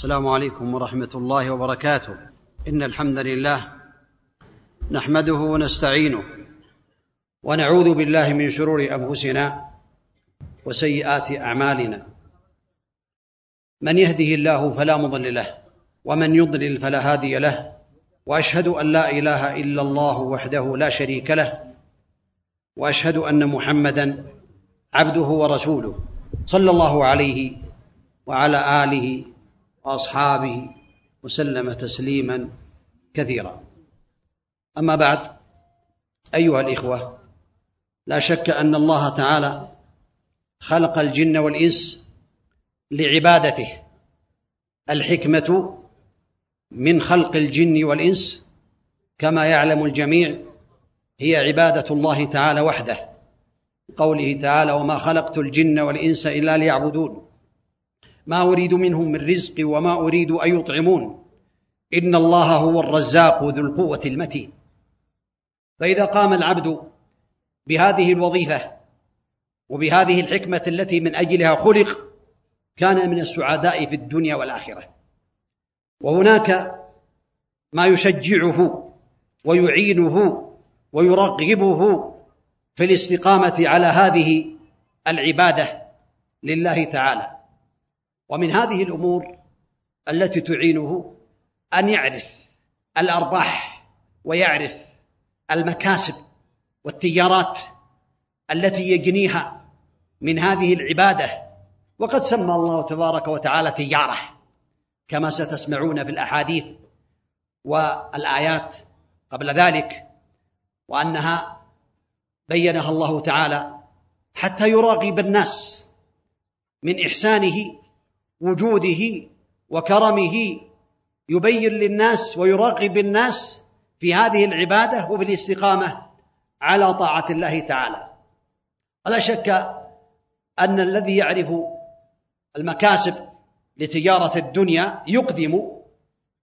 السلام عليكم ورحمة الله وبركاته. إن الحمد لله نحمده ونستعينه ونعوذ بالله من شرور أنفسنا وسيئات أعمالنا. من يهده الله فلا مضل له ومن يضلل فلا هادي له وأشهد أن لا إله إلا الله وحده لا شريك له وأشهد أن محمدا عبده ورسوله صلى الله عليه وعلى آله وأصحابه وسلم تسليما كثيرا. أما بعد أيها الإخوة لا شك أن الله تعالى خلق الجن والإنس لعبادته. الحكمة من خلق الجن والإنس كما يعلم الجميع هي عبادة الله تعالى وحده قوله تعالى وما خلقت الجن والإنس إلا ليعبدون ما أريد منهم من رزق وما أريد أن يطعمون. إن الله هو الرزاق ذو القوة المتين. فإذا قام العبد بهذه الوظيفة وبهذه الحكمة التي من أجلها خلق كان من السعداء في الدنيا والآخرة. وهناك ما يشجعه ويعينه ويرغبه في الاستقامة على هذه العبادة لله تعالى. ومن هذه الأمور التي تعينه أن يعرف الأرباح ويعرف المكاسب والتجارات التي يجنيها من هذه العبادة. وقد سمى الله تبارك وتعالى تجاره كما ستسمعون في الأحاديث والآيات قبل ذلك وأنها بينها الله تعالى حتى يراقب الناس من إحسانه وجوده وكرمه يبين للناس ويراقب الناس في هذه العبادة وفي الاستقامة على طاعة الله تعالى. ولا شك أن الذي يعرف المكاسب لتجارة الدنيا يقدم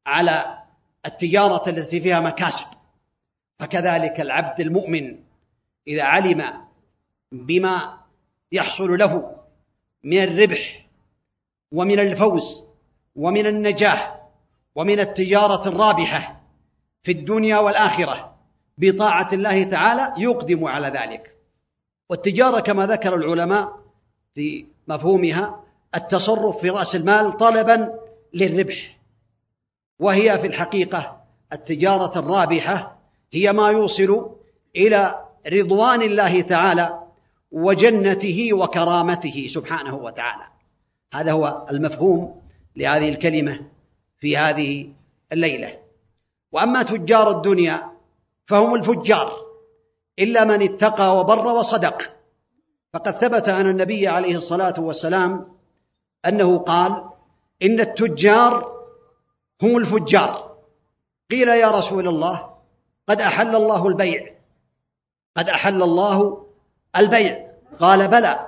على التجارة التي فيها مكاسب. فكذلك العبد المؤمن إذا علم بما يحصل له من الربح ومن الفوز ومن النجاح ومن التجارة الرابحة في الدنيا والآخرة بطاعة الله تعالى يقدم على ذلك. والتجارة كما ذكر العلماء في مفهومها التصرف في رأس المال طلبا للربح. وهي في الحقيقة التجارة الرابحة هي ما يوصل إلى رضوان الله تعالى وجنته وكرامته سبحانه وتعالى. هذا هو المفهوم لهذه الكلمة في هذه الليلة. وأما تجار الدنيا فهم الفجار إلا من اتقى وبر وصدق. فقد ثبت عن النبي عليه الصلاة والسلام أنه قال إن التجار هم الفجار. قيل يا رسول الله قد أحل الله البيع. قد أحل الله البيع. قال بلى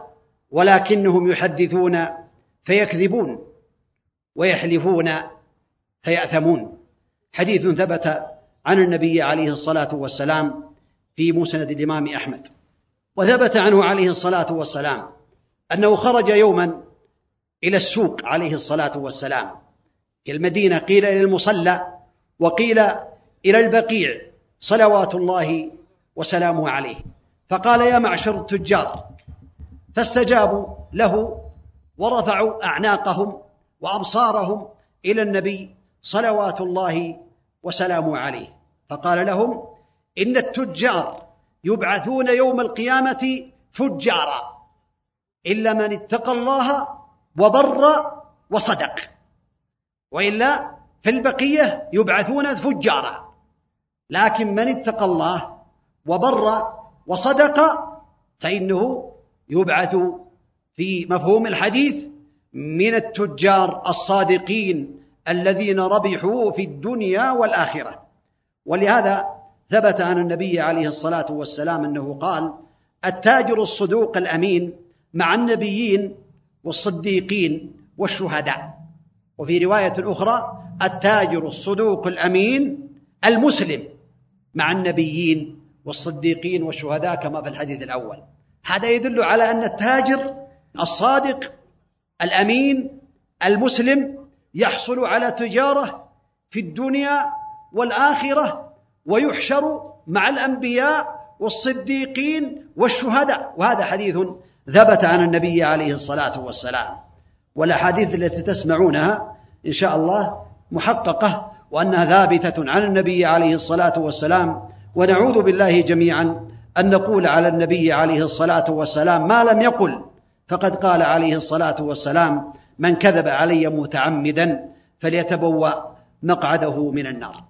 ولكنهم يحدثون فيكذبون ويحلفون فيأثمون. حديث ثبت عن النبي عليه الصلاة والسلام في مسند الإمام أحمد وثبت عنه عليه الصلاة والسلام أنه خرج يوما إلى السوق عليه الصلاة والسلام في المدينة قيل إلى المصلى وقيل إلى البقيع صلوات الله وسلامه عليه. فقال يا معشر التجار فاستجابوا له ورفعوا أعناقهم وأبصارهم إلى النبي صلوات الله وسلامه عليه. فقال لهم إن التجار يبعثون يوم القيامة فجارا إلا من اتقى الله وبر وصدق وإلا في البقية يبعثون فجارا. لكن من اتقى الله وبر وصدق فإنه يبعث في مفهوم الحديث من التجار الصادقين الذين ربحوا في الدنيا والآخرة. ولهذا ثبت عن النبي عليه الصلاة والسلام أنه قال التاجر الصدوق الأمين مع النبيين والصديقين والشهداء. وفي رواية أخرى التاجر الصدوق الأمين المسلم مع النبيين والصديقين والشهداء كما في الحديث الأول. هذا يدل على أن التاجر الصادق الأمين المسلم يحصل على تجارة في الدنيا والآخرة ويحشر مع الأنبياء والصديقين والشهداء. وهذا حديث ثبت عن النبي عليه الصلاة والسلام. والأحاديث التي تسمعونها إن شاء الله محققة وأنها ثابتة عن النبي عليه الصلاة والسلام. ونعوذ بالله جميعا أن نقول على النبي عليه الصلاة والسلام ما لم يقل فقد قال عليه الصلاة والسلام من كذب علي متعمدا فليتبوأ مقعده من النار.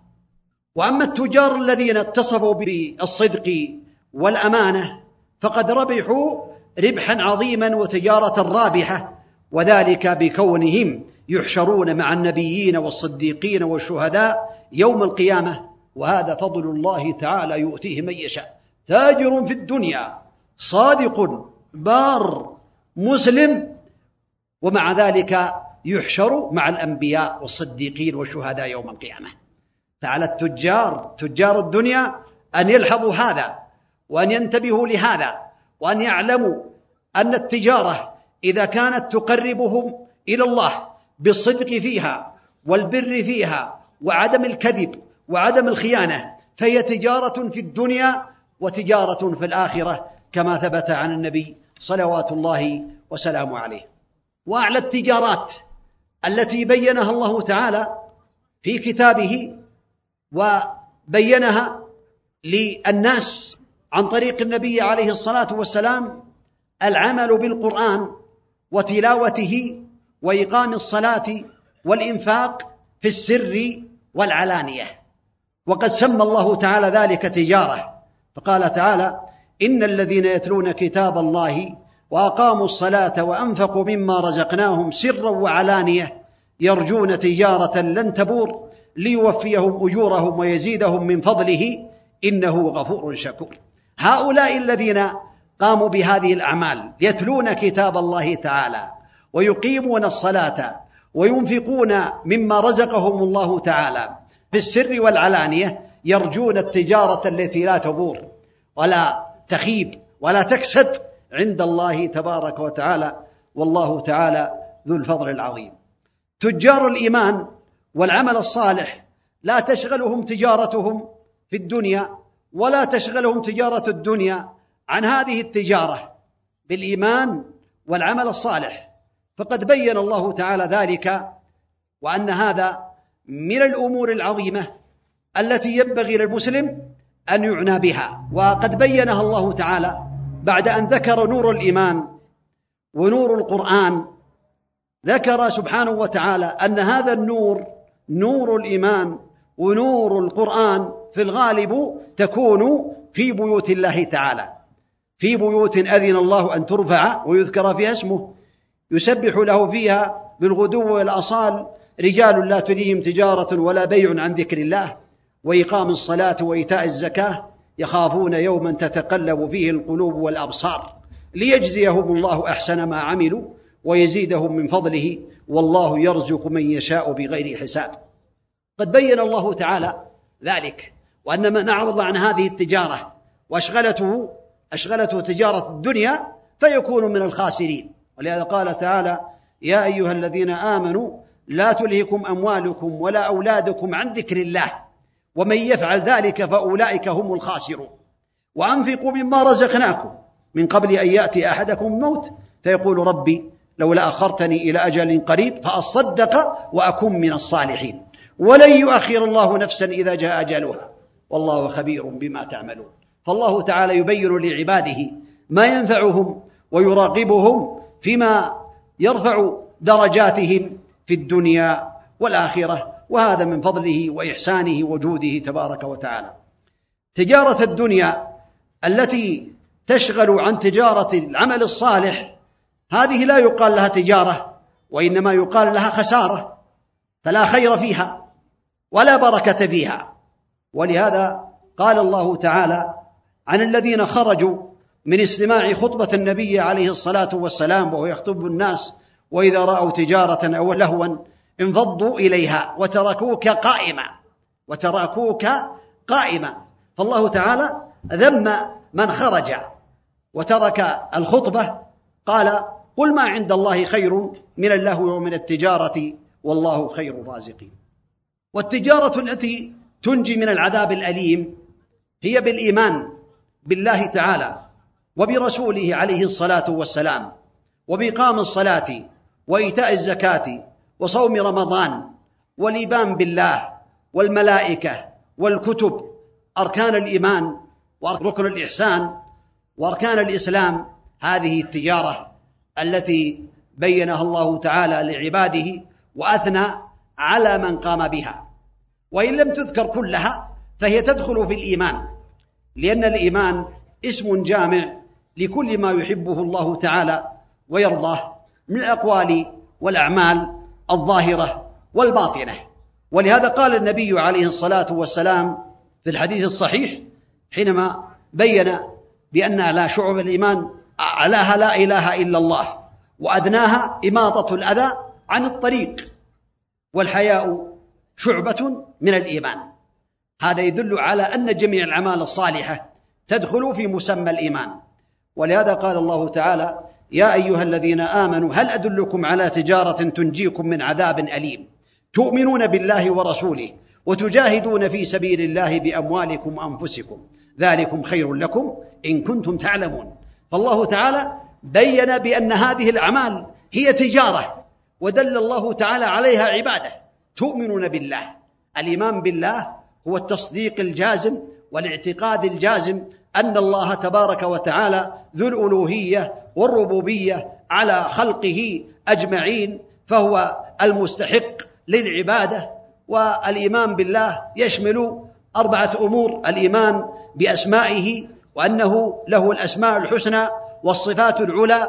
وأما التجار الذين اتصفوا بالصدق والأمانة فقد ربحوا ربحا عظيما وتجارة رابحة وذلك بكونهم يحشرون مع النبيين والصديقين والشهداء يوم القيامة وهذا فضل الله تعالى يؤتيه من يشاء. تاجر في الدنيا صادق بار مسلم ومع ذلك يحشر مع الأنبياء والصديقين والشهداء يوم القيامة. فعلى التجار تجار الدنيا أن يلحظوا هذا وأن ينتبهوا لهذا وأن يعلموا أن التجارة إذا كانت تقربهم إلى الله بالصدق فيها والبر فيها وعدم الكذب وعدم الخيانة فهي تجارة في الدنيا وتجارة في الآخرة كما ثبت عن النبي صلوات الله وسلامه عليه. واعلى التجارات التي بينها الله تعالى في كتابه وبينها للناس عن طريق النبي عليه الصلاه والسلام العمل بالقران وتلاوته واقام الصلاه والانفاق في السر والعلانيه. وقد سمى الله تعالى ذلك تجاره. فقال تعالى إن الذين يتلون كتاب الله وأقاموا الصلاة وأنفقوا مما رزقناهم سرا وعلانية يرجون تجارة لن تبور ليوفيهم أجورهم ويزيدهم من فضله إنه غفور شكور. هؤلاء الذين قاموا بهذه الأعمال يتلون كتاب الله تعالى ويقيمون الصلاة وينفقون مما رزقهم الله تعالى في السر والعلانية يرجون التجارة التي لا تبور. ولا تخيب ولا تكسد عند الله تبارك وتعالى والله تعالى ذو الفضل العظيم. تجار الإيمان والعمل الصالح لا تشغلهم تجارتهم في الدنيا ولا تشغلهم تجارة الدنيا عن هذه التجارة بالإيمان والعمل الصالح. فقد بين الله تعالى ذلك وأن هذا من الأمور العظيمة التي ينبغي للمسلم أن يعنى بها. وقد بينها الله تعالى بعد أن ذكر نور الإيمان ونور القرآن. ذكر سبحانه وتعالى أن هذا النور نور الإيمان ونور القرآن في الغالب تكون في بيوت الله تعالى. في بيوت أذن الله أن ترفع ويذكر فيها اسمه. يسبح له فيها بالغدو والأصال. رجال لا تليهم تجارة ولا بيع عن ذكر الله. وإقام الصلاة وإيتاء الزكاة يخافون يوما تتقلب فيه القلوب والأبصار ليجزيهم الله أحسن ما عملوا ويزيدهم من فضله والله يرزق من يشاء بغير حساب. قد بين الله تعالى ذلك وأن من أعرض عن هذه التجارة واشغلته أشغلته تجارة الدنيا فيكون من الخاسرين. ولهذا قال تعالى يا أيها الذين آمنوا لا تلهكم أموالكم ولا أولادكم عن ذكر الله ومن يفعل ذلك فأولئك هم الخاسرون. وأنفقوا مما رزقناكم. من قبل أن يأتي أحدكم الموت فيقول ربي لولا أخرتني إلى أجل قريب فأصدق وأكن من الصالحين. ولن يؤخر الله نفسا إذا جاء أجلها. والله خبير بما تعملون. فالله تعالى يبين لعباده ما ينفعهم ويراقبهم فيما يرفع درجاتهم في الدنيا والآخرة. وهذا من فضله وإحسانه وجوده تبارك وتعالى. تجارة الدنيا التي تشغل عن تجارة العمل الصالح هذه لا يقال لها تجارة وإنما يقال لها خسارة فلا خير فيها ولا بركة فيها. ولهذا قال الله تعالى عن الذين خرجوا من استماع خطبة النبي عليه الصلاة والسلام وهو يخطب الناس وإذا رأوا تجارة أو لهوا انفضوا إليها وتركوك قائما وتركوك قائما. فالله تعالى ذم من خرج وترك الخطبة قال قل ما عند الله خير من اللهو ومن التجارة والله خير الرازقين. والتجارة التي تنجي من العذاب الأليم هي بالإيمان بالله تعالى وبرسوله عليه الصلاة والسلام وبإقام الصلاة وإيتاء الزكاة وصوم رمضان والإيمان بالله والملائكة والكتب أركان الإيمان وركن الإحسان وأركان الإسلام هذه التجارة التي بينها الله تعالى لعباده وأثنى على من قام بها. وإن لم تذكر كلها فهي تدخل في الإيمان لأن الإيمان اسم جامع لكل ما يحبه الله تعالى ويرضاه من الأقوال والأعمال الظاهرة والباطنة. ولهذا قال النبي عليه الصلاة والسلام في الحديث الصحيح حينما بين بأن لا شعب الإيمان أعلاها لا إله إلا الله وأدناها إماطة الأذى عن الطريق والحياء شعبة من الإيمان. هذا يدل على أن جميع الأعمال الصالحة تدخل في مسمى الإيمان. ولهذا قال الله تعالى يا أيها الذين آمنوا هل أدلكم على تجارة تنجيكم من عذاب أليم؟ تؤمنون بالله ورسوله وتجاهدون في سبيل الله بأموالكم وأنفسكم. ذلكم خير لكم إن كنتم تعلمون. فالله تعالى بين بأن هذه الأعمال هي تجارة ودل الله تعالى عليها عبادة. تؤمنون بالله. الإيمان بالله هو التصديق الجازم والاعتقاد الجازم أن الله تبارك وتعالى ذو الألوهية والربوبية على خلقه أجمعين فهو المستحق للعبادة والإيمان بالله يشمل أربعة أمور الإيمان بأسمائه وأنه له الأسماء الحسنى والصفات العلى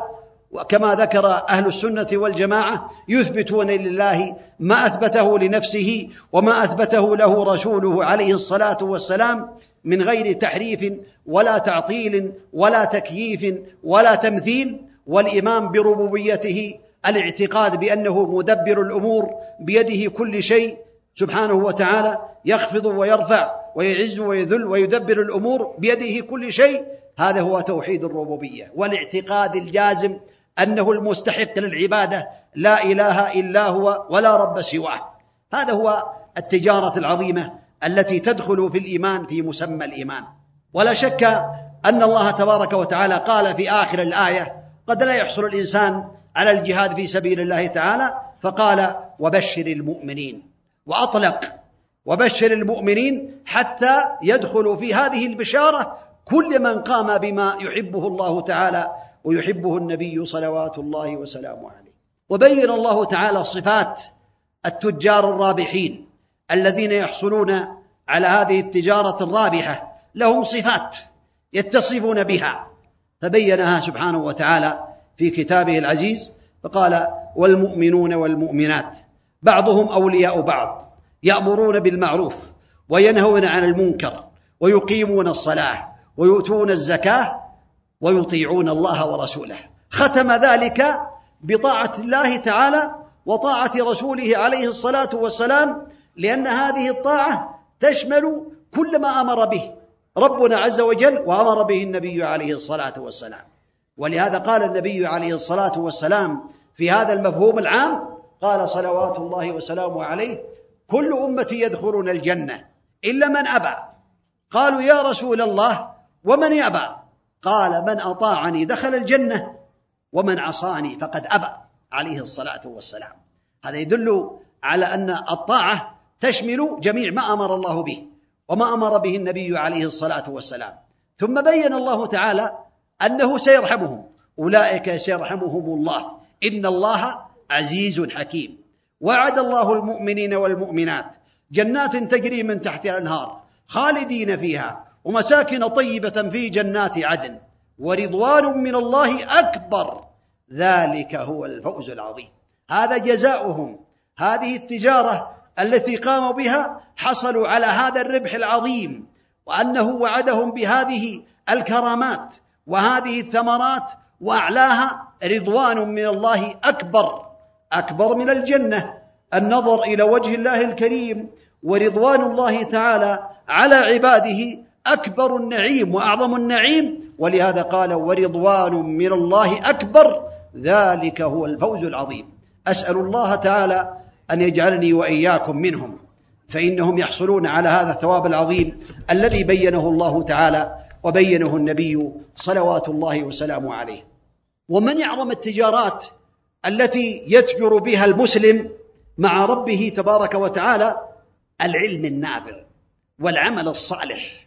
وكما ذكر أهل السنة والجماعة يثبتون لله ما أثبته لنفسه وما أثبته له رسوله عليه الصلاة والسلام من غير تحريف ولا تعطيل ولا تكييف ولا تمثيل والايمان بربوبيته الاعتقاد بأنه مدبر الأمور بيده كل شيء سبحانه وتعالى يخفض ويرفع ويعز ويذل ويدبر الأمور بيده كل شيء هذا هو توحيد الربوبية والاعتقاد الجازم أنه المستحق للعبادة لا إله إلا هو ولا رب سواه. هذا هو التجارة العظيمة التي تدخل في الإيمان في مسمى الإيمان. ولا شك أن الله تبارك وتعالى قال في آخر الآية قد لا يحصل الإنسان على الجهاد في سبيل الله تعالى فقال وبشر المؤمنين وأطلق وبشر المؤمنين حتى يدخل في هذه البشارة كل من قام بما يحبه الله تعالى ويحبه النبي صلوات الله وسلامه عليه. وبين الله تعالى صفات التجار الرابحين. الذين يحصلون على هذه التجارة الرابحة لهم صفات يتصفون بها. فبينها سبحانه وتعالى في كتابه العزيز فقال والمؤمنون والمؤمنات. بعضهم أولياء بعض يأمرون بالمعروف وينهون عن المنكر ويقيمون الصلاة ويؤتون الزكاة ويطيعون الله ورسوله. ختم ذلك بطاعة الله تعالى وطاعة رسوله عليه الصلاة والسلام لأن هذه الطاعة تشمل كل ما أمر به ربنا عز وجل وأمر به النبي عليه الصلاة والسلام. ولهذا قال النبي عليه الصلاة والسلام في هذا المفهوم العام قال صلوات الله وسلامه عليه كل أمتي يدخلون الجنة إلا من أبى. قالوا يا رسول الله ومن يأبى؟ قال من أطاعني دخل الجنة ومن عصاني فقد أبى. عليه الصلاة والسلام. هذا يدل على أن الطاعة تشمل جميع ما أمر الله به وما أمر به النبي عليه الصلاة والسلام. ثم بين الله تعالى أنه سيرحمهم. أولئك سيرحمهم الله. إن الله عزيز حكيم. وعد الله المؤمنين والمؤمنات. جنات تجري من تحتها الأنهار. خالدين فيها. ومساكن طيبة في جنات عدن. ورضوان من الله أكبر. ذلك هو الفوز العظيم. هذا جزاؤهم. هذه التجارة التي قاموا بها حصلوا على هذا الربح العظيم وأنه وعدهم بهذه الكرامات وهذه الثمرات وأعلاها رضوان من الله أكبر أكبر من الجنة النظر إلى وجه الله الكريم ورضوان الله تعالى على عباده أكبر النعيم وأعظم النعيم ولهذا قال ورضوان من الله أكبر ذلك هو الفوز العظيم. أسأل الله تعالى أن يجعلني وإياكم منهم فإنهم يحصلون على هذا الثواب العظيم الذي بينه الله تعالى وبينه النبي صلوات الله وسلامه عليه. ومن اعظم التجارات التي يتجر بها المسلم مع ربه تبارك وتعالى؟ العلم النافع والعمل الصالح.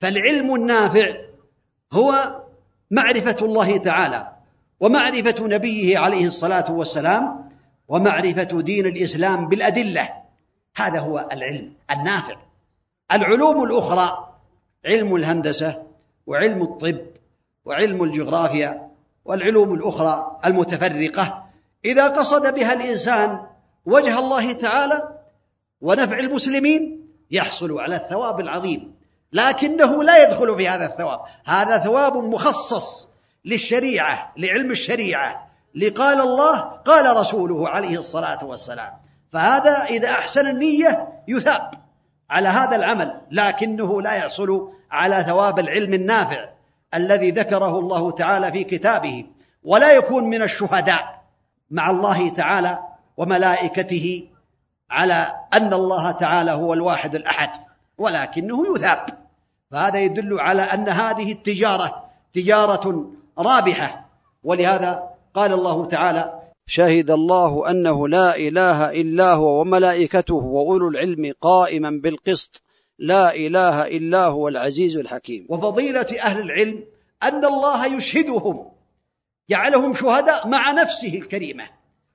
فالعلم النافع هو معرفة الله تعالى ومعرفة نبيه عليه الصلاة والسلام ومعرفة دين الإسلام بالأدلة. هذا هو العلم النافع. العلوم الأخرى علم الهندسة وعلم الطب وعلم الجغرافيا والعلوم الأخرى المتفرقة. إذا قصد بها الإنسان وجه الله تعالى ونفع المسلمين يحصل على الثواب العظيم. لكنه لا يدخل في هذا الثواب. هذا ثواب مخصص للشريعة لعلم الشريعة. لقال الله قال رسوله عليه الصلاة والسلام. فهذا إذا أحسن النية يثاب على هذا العمل لكنه لا يحصل على ثواب العلم النافع الذي ذكره الله تعالى في كتابه. ولا يكون من الشهداء مع الله تعالى وملائكته على أن الله تعالى هو الواحد الأحد ولكنه يثاب. فهذا يدل على أن هذه التجارة تجارة رابحة ولهذا قال الله تعالى شهد الله أنه لا إله إلا هو وملائكته وأولو العلم قائما بالقسط. لا إله إلا هو العزيز الحكيم. وفضيلة أهل العلم أن الله يشهدهم جعلهم شهداء مع نفسه الكريمة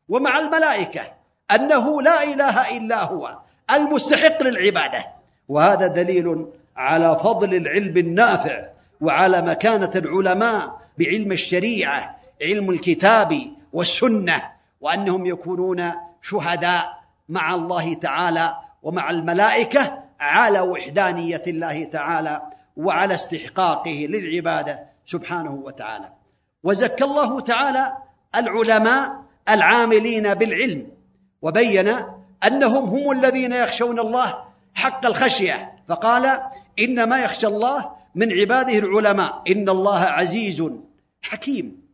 ومع الملائكة أنه لا إله إلا هو المستحق للعبادة. وهذا دليل على فضل العلم النافع وعلى مكانة العلماء بعلم الشريعة علم الكتاب والسنة وأنهم يكونون شهداء مع الله تعالى ومع الملائكة على وحدانية الله تعالى وعلى استحقاقه للعبادة سبحانه وتعالى. وزكى الله تعالى العلماء العاملين بالعلم وبين أنهم هم الذين يخشون الله حق الخشية فقال إنما يخشى الله من عباده العلماء إن الله عزيز حكيم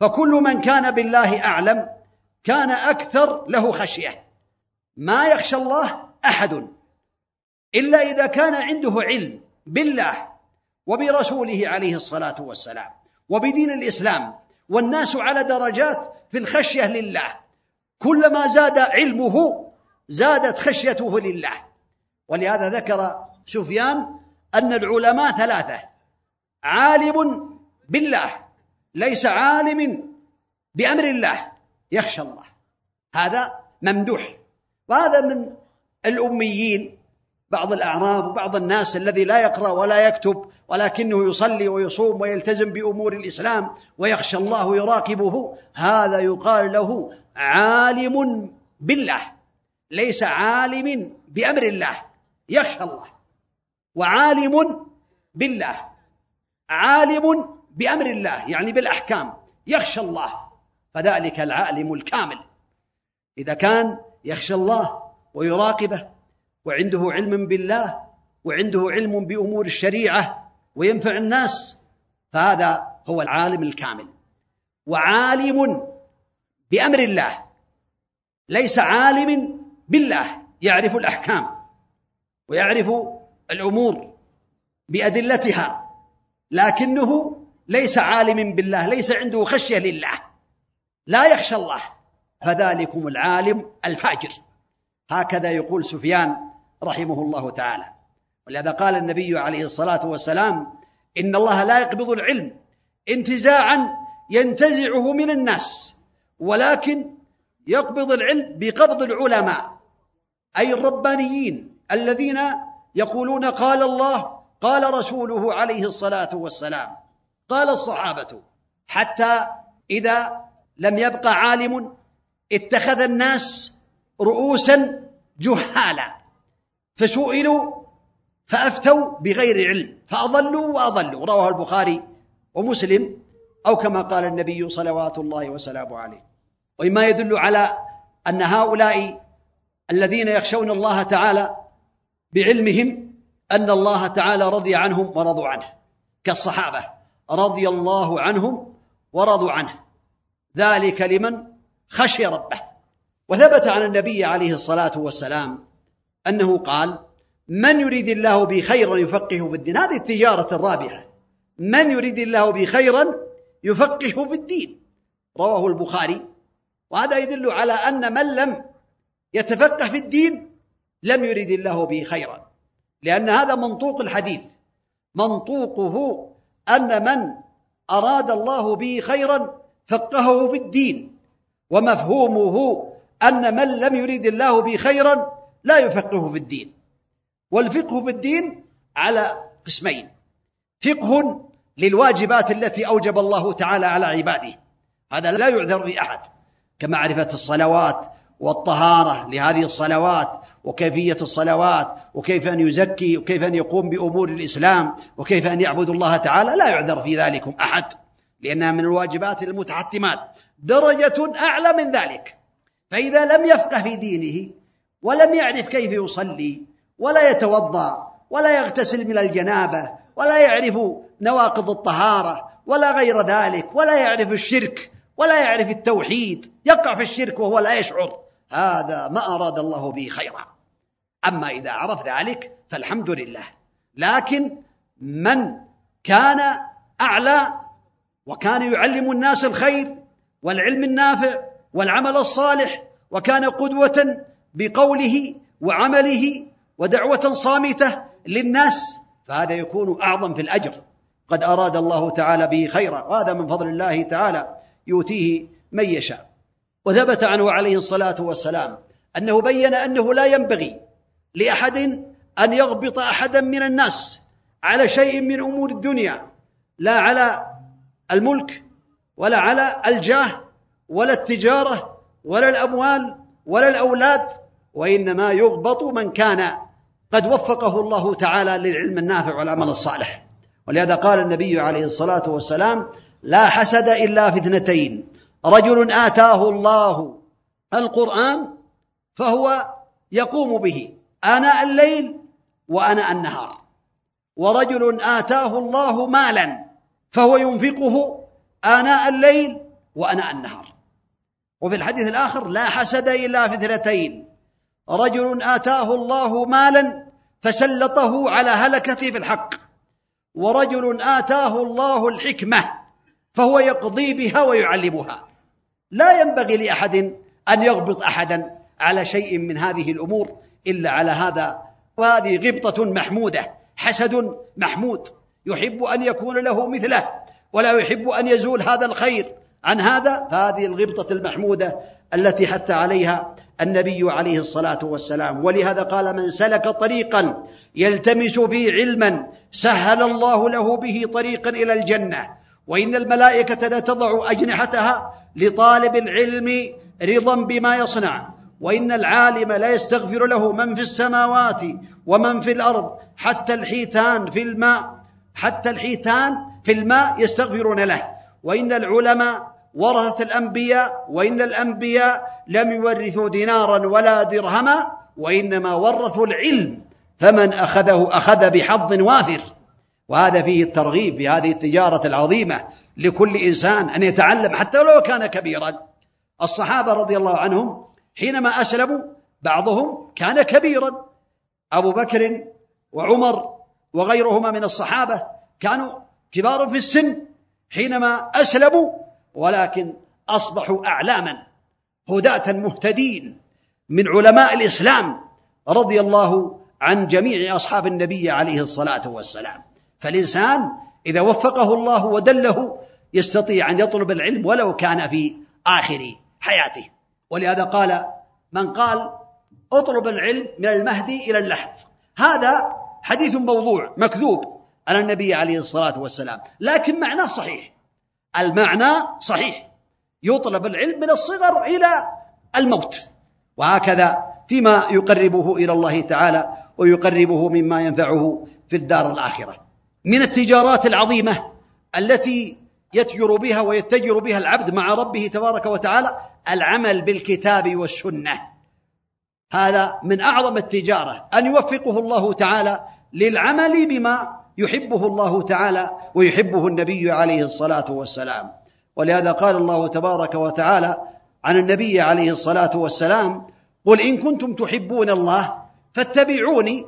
فكل من كان بالله أعلم كان أكثر له خشية. ما يخشى الله أحد. إلا إذا كان عنده علم بالله وبرسوله عليه الصلاة والسلام وبدين الإسلام والناس على درجات في الخشية لله. كلما زاد علمه زادت خشيته لله. ولهذا ذكر سفيان أن العلماء ثلاثة عالم بالله ليس عالم بأمر الله. يخشى الله. هذا ممدوح. وهذا من الأميين. بعض الأعراب وبعض الناس الذي لا يقرأ ولا يكتب ولكنه يصلي ويصوم ويلتزم بأمور الإسلام ويخشى الله ويراقبه. هذا يقال له عالم بالله. ليس عالم بأمر الله. يخشى الله. وعالم بالله. عالم بأمر الله يعني بالأحكام. يخشى الله فذلك العالم الكامل. إذا كان يخشى الله ويراقبه وعنده علم بالله وعنده علم بأمور الشريعة وينفع الناس فهذا هو العالم الكامل. وعالم بأمر الله ليس عالم بالله. يعرف الأحكام ويعرف الأمور بأدلتها لكنه ليس عالم بالله ليس عنده خشية لله. لا يخشى الله. فذلكم العالم الفاجر. هكذا يقول سفيان رحمه الله تعالى. ولهذا قال النبي عليه الصلاة والسلام إن الله لا يقبض العلم. انتزاعا ينتزعه من الناس ولكن يقبض العلم بقبض العلماء أي الربانيين الذين يقولون قال الله قال رسوله عليه الصلاة والسلام. قال الصحابة حتى إذا لم يبق عالم اتخذ الناس رؤوسا جهالا فسئلوا فأفتوا بغير علم فأضلوا وأضلوا. رواه البخاري ومسلم أو كما قال النبي صلوات الله وسلامه عليه. ومما يدل على أن هؤلاء الذين يخشون الله تعالى بعلمهم أن الله تعالى رضي عنهم ورضوا عنه كالصحابة. رضي الله عنهم ورضوا عنه. ذلك لمن خشي ربه. وثبت عن النبي عليه الصلاة والسلام أنه قال من يريد الله به خيرا يفقهه في الدين؟ هذه التجارة الرابحة. من يريد الله به خيرا يفقهه في الدين؟ رواه البخاري. وهذا يدل على أن من لم يتفقه في الدين لم يرد الله به خيرا. لأن هذا منطوق الحديث. منطوقه أن من أراد الله به خيرا فقهه في الدين ومفهومه أن من لم يريد الله به خيرا لا يفقهه في الدين. والفقه في الدين على قسمين. فقه للواجبات التي أوجب الله تعالى على عباده. هذا لا يعذر في أحد كمعرفة الصلوات والطهارة لهذه الصلوات وكيفية الصلوات وكيف أن يزكي وكيف أن يقوم بأمور الإسلام وكيف أن يعبد الله تعالى لا يعذر في ذلكم أحد لأنها من الواجبات المتحتمات. درجة أعلى من ذلك. فإذا لم يفقه في دينه ولم يعرف كيف يصلي ولا يتوضأ ولا يغتسل من الجنابة ولا يعرف نواقض الطهارة ولا غير ذلك ولا يعرف الشرك ولا يعرف التوحيد يقع في الشرك وهو لا يشعر. هذا ما أراد الله به خيرا. أما إذا عرف ذلك فالحمد لله. لكن من كان أعلى وكان يعلم الناس الخير والعلم النافع والعمل الصالح وكان قدوة بقوله وعمله ودعوة صامتة للناس فهذا يكون أعظم في الأجر. قد أراد الله تعالى به خيرا وهذا من فضل الله تعالى يؤتيه من يشاء. وثبت عنه عليه الصلاة والسلام أنه بين أنه لا ينبغي لأحد أن يغبط أحدا من الناس على شيء من أمور الدنيا لا على الملك ولا على الجاه ولا التجارة ولا الأموال ولا الأولاد وإنما يغبط من كان قد وفقه الله تعالى للعلم النافع والعمل الصالح. ولهذا قال النبي عليه الصلاة والسلام لا حسد إلا في اثنتين رجل آتاه الله القرآن فهو يقوم به. آناء الليل وأناء النهار. ورجل آتاه الله مالا فهو ينفقه آناء الليل وأناء النهار. وفي الحديث الآخر لا حسد إلا في اثنتين. رجل آتاه الله مالا فسلطه على هلكته في الحق. ورجل آتاه الله الحكمة فهو يقضي بها ويعلمها. لا ينبغي لأحد أن يغبط أحدا على شيء من هذه الأمور. إلا على هذا. وهذه غبطة محمودة حسد محمود. يحب أن يكون له مثله ولا يحب أن يزول هذا الخير عن هذا. فهذه الغبطة المحمودة التي حث عليها النبي عليه الصلاة والسلام. ولهذا قال من سلك طريقا يلتمس فيه علما سهل الله له به طريقا إلى الجنة. وإن الملائكة لتضع أجنحتها لطالب العلم رضا بما يصنع. وإن العالم لا يستغفر له من في السماوات ومن في الأرض حتى الحيتان في الماء حتى الحيتان في الماء يستغفرون له. وإن العلماء ورثة الأنبياء وإن الأنبياء لم يورثوا دينارا ولا درهما وإنما ورثوا العلم فمن أخذه أخذ بحظ وافر. وهذا فيه الترغيب في هذه التجارة العظيمة لكل إنسان أن يتعلم حتى لو كان كبيرا. الصحابة رضي الله عنهم حينما أسلموا بعضهم كان كبيرا. أبو بكر وعمر وغيرهما من الصحابة كانوا كبار في السن حينما أسلموا ولكن أصبحوا أعلاما هداة مهتدين من علماء الإسلام رضي الله عن جميع أصحاب النبي عليه الصلاة والسلام. فالإنسان إذا وفقه الله ودله يستطيع أن يطلب العلم ولو كان في آخر حياته. ولهذا قال من قال اطلب العلم من المهدي إلى اللحد. هذا حديث موضوع مكذوب على النبي عليه الصلاة والسلام لكن معناه صحيح. المعنى صحيح. يطلب العلم من الصغر إلى الموت. وهكذا فيما يقربه إلى الله تعالى ويقربه مما ينفعه في الدار الآخرة. من التجارات العظيمة التي يتجر بها ويتجر بها العبد مع ربه تبارك وتعالى العمل بالكتاب والسنة. هذا من أعظم التجارة. أن يوفقه الله تعالى للعمل بما يحبه الله تعالى ويحبه النبي عليه الصلاة والسلام. ولهذا قال الله تبارك وتعالى عن النبي عليه الصلاة والسلام قل إن كنتم تحبون الله فاتبعوني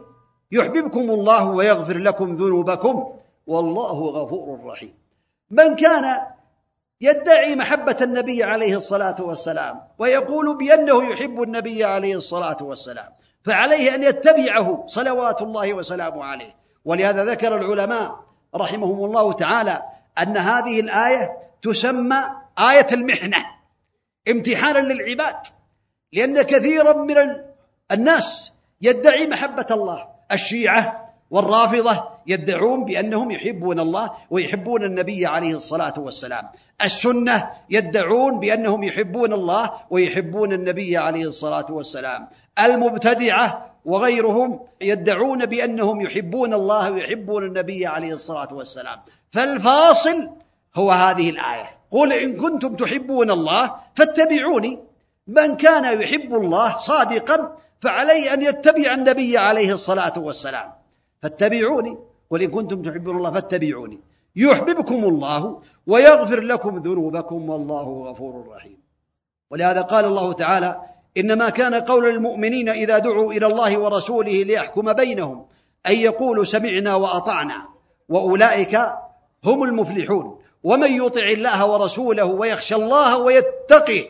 يحببكم الله ويغفر لكم ذنوبكم والله غفور رحيم. من كان يدعي محبة النبي عليه الصلاة والسلام ويقول بأنه يحب النبي عليه الصلاة والسلام فعليه أن يتبعه صلوات الله وسلامه عليه. ولهذا ذكر العلماء رحمهم الله تعالى أن هذه الآية تسمى آية المحنة امتحانا للعباد لأن كثيرا من الناس يدعي محبة الله الشيعة والرافضة يدعون بأنهم يحبون الله ويحبون النبي عليه الصلاة والسلام. السنة يدعون بأنهم يحبون الله ويحبون النبي عليه الصلاة والسلام. المبتدعة وغيرهم يدعون بأنهم يحبون الله ويحبون النبي عليه الصلاة والسلام. فالفاصل هو هذه الآية. قل إن كنتم تحبون الله فاتبعوني. من كان يحب الله صادقا فعليه أن يتبع النبي عليه الصلاة والسلام. فاتبعوني. قل إن كنتم تحبون الله فاتبعوني. يحببكم الله ويغفر لكم ذنوبكم والله غفور رحيم. ولهذا قال الله تعالى إنما كان قول المؤمنين إذا دعوا إلى الله ورسوله ليحكم بينهم أن يقولوا سمعنا وأطعنا وأولئك هم المفلحون. ومن يطع الله ورسوله ويخشى الله ويتقه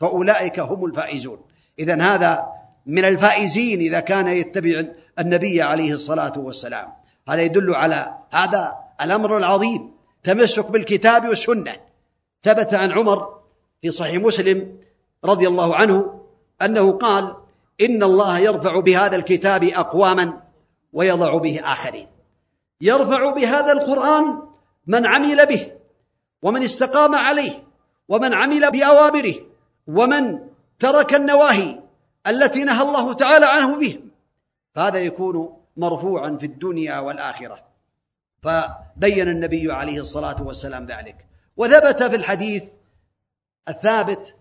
فأولئك هم الفائزون. اذا هذا من الفائزين إذا كان يتبع النبي عليه الصلاة والسلام. هذا يدل على هذا الأمر العظيم. تمسك بالكتاب والسنة. ثبت عن عمر في صحيح مسلم رضي الله عنه أنه قال إن الله يرفع بهذا الكتاب أقواما ويضع به آخرين. يرفع بهذا القرآن من عمل به ومن استقام عليه ومن عمل بأوامره ومن ترك النواهي التي نهى الله تعالى عنه بهم. فهذا يكون مرفوعا في الدنيا والآخرة. فبين النبي عليه الصلاة والسلام ذلك. وثبت في الحديث الثابت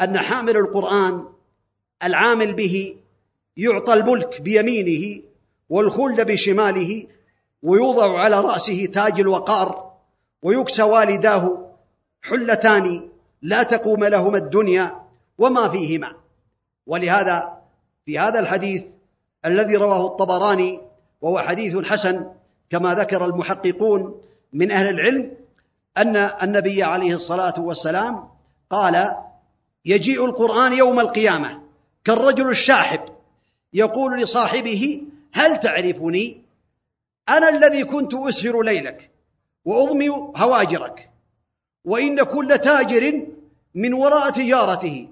أن حامل القرآن العامل به يعطى الملك بيمينه والخلد بشماله ويوضع على رأسه تاج الوقار ويكسى والداه حلتان لا تقوم لهما الدنيا وما فيهما. ولهذا في هذا الحديث الذي رواه الطبراني وهو حديث حسن كما ذكر المحققون من أهل العلم أن النبي عليه الصلاة والسلام قال يجيء القرآن يوم القيامة كالرجل الشاحب يقول لصاحبه هل تعرفني؟ أنا الذي كنت أسهر ليلك وأضمي هواجرك وإن كل تاجر من وراء تجارته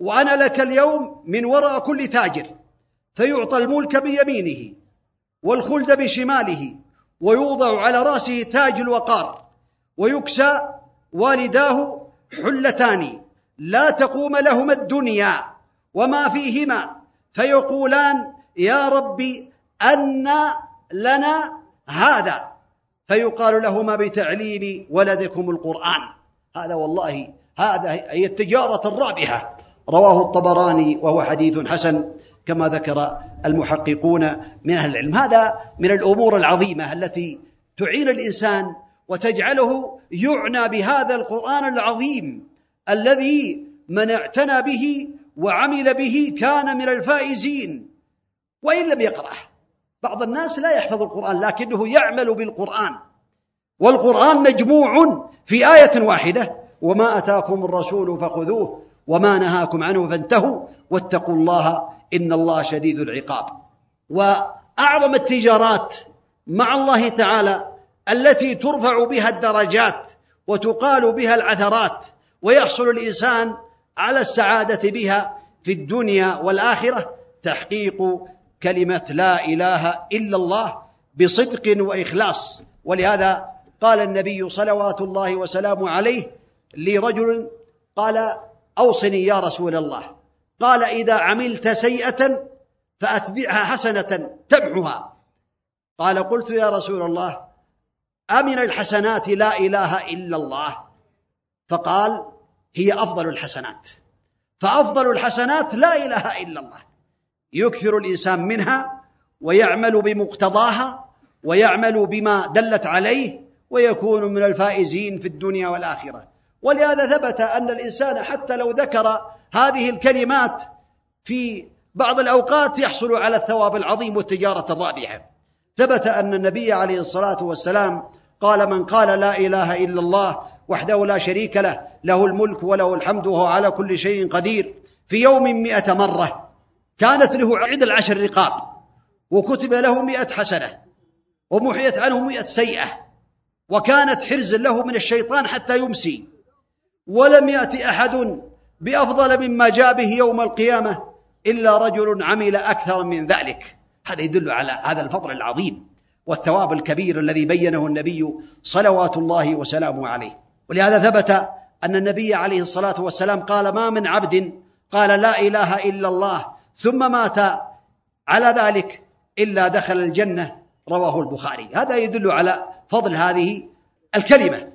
وأنا لك اليوم من وراء كل تاجر. فيعطى الملك بيمينه والخلد بشماله ويوضع على رأسه تاج الوقار ويكسى والداه حلتان لا تقوم لهما الدنيا وما فيهما فيقولان يا رب أن لنا هذا. فيقال لهما بتعليم ولدكم القرآن. هذا والله هذا هي التجارة الرابحة. رواه الطبراني وهو حديث حسن. كما ذكر المحققون من أهل العلم. هذا من الأمور العظيمة التي تعين الإنسان وتجعله يعنى بهذا القرآن العظيم الذي من اعتنى به وعمل به كان من الفائزين. وإن لم يقرأه بعض الناس لا يحفظ القرآن لكنه يعمل بالقرآن. والقرآن مجموع في آية واحدة وما أتاكم الرسول فخذوه وما نهاكم عنه فانتهوا واتقوا الله إن الله شديد العقاب. وأعظم التجارات مع الله تعالى التي ترفع بها الدرجات وتقال بها العثرات ويحصل الإنسان على السعادة بها في الدنيا والآخرة تحقيق كلمة لا إله إلا الله بصدق وإخلاص. ولهذا قال النبي صلوات الله وسلامه عليه لرجل قال أوصني يا رسول الله. قال إذا عملت سيئة فأتبعها حسنة تمحها قال قلت يا رسول الله أمن الحسنات لا إله إلا الله؟ فقال هي أفضل الحسنات. فأفضل الحسنات لا إله إلا الله. يكثر الإنسان منها ويعمل بمقتضاها ويعمل بما دلت عليه ويكون من الفائزين في الدنيا والآخرة. ولهذا ثبت أن الإنسان حتى لو ذكر هذه الكلمات في بعض الأوقات يحصل على الثواب العظيم والتجارة الرابحة. ثبت أن النبي عليه الصلاة والسلام قال من قال لا إله إلا الله وحده لا شريك له له الملك وله الحمد وهو على كل شيء قدير. في يوم مئة مرة كانت له عدل العشر رقاب وكتب له مئة حسنة ومحيت عنه مئة سيئة وكانت حرز له من الشيطان حتى يمسي. ولم يأتي أحد بأفضل مما جاء به يوم القيامة إلا رجل عمل أكثر من ذلك. هذا يدل على هذا الفضل العظيم والثواب الكبير الذي بينه النبي صلوات الله وسلامه عليه. ولهذا ثبت أن النبي عليه الصلاة والسلام قال ما من عبد؟ قال لا إله إلا الله. ثم مات على ذلك إلا دخل الجنة. رواه البخاري. هذا يدل على فضل هذه الكلمة.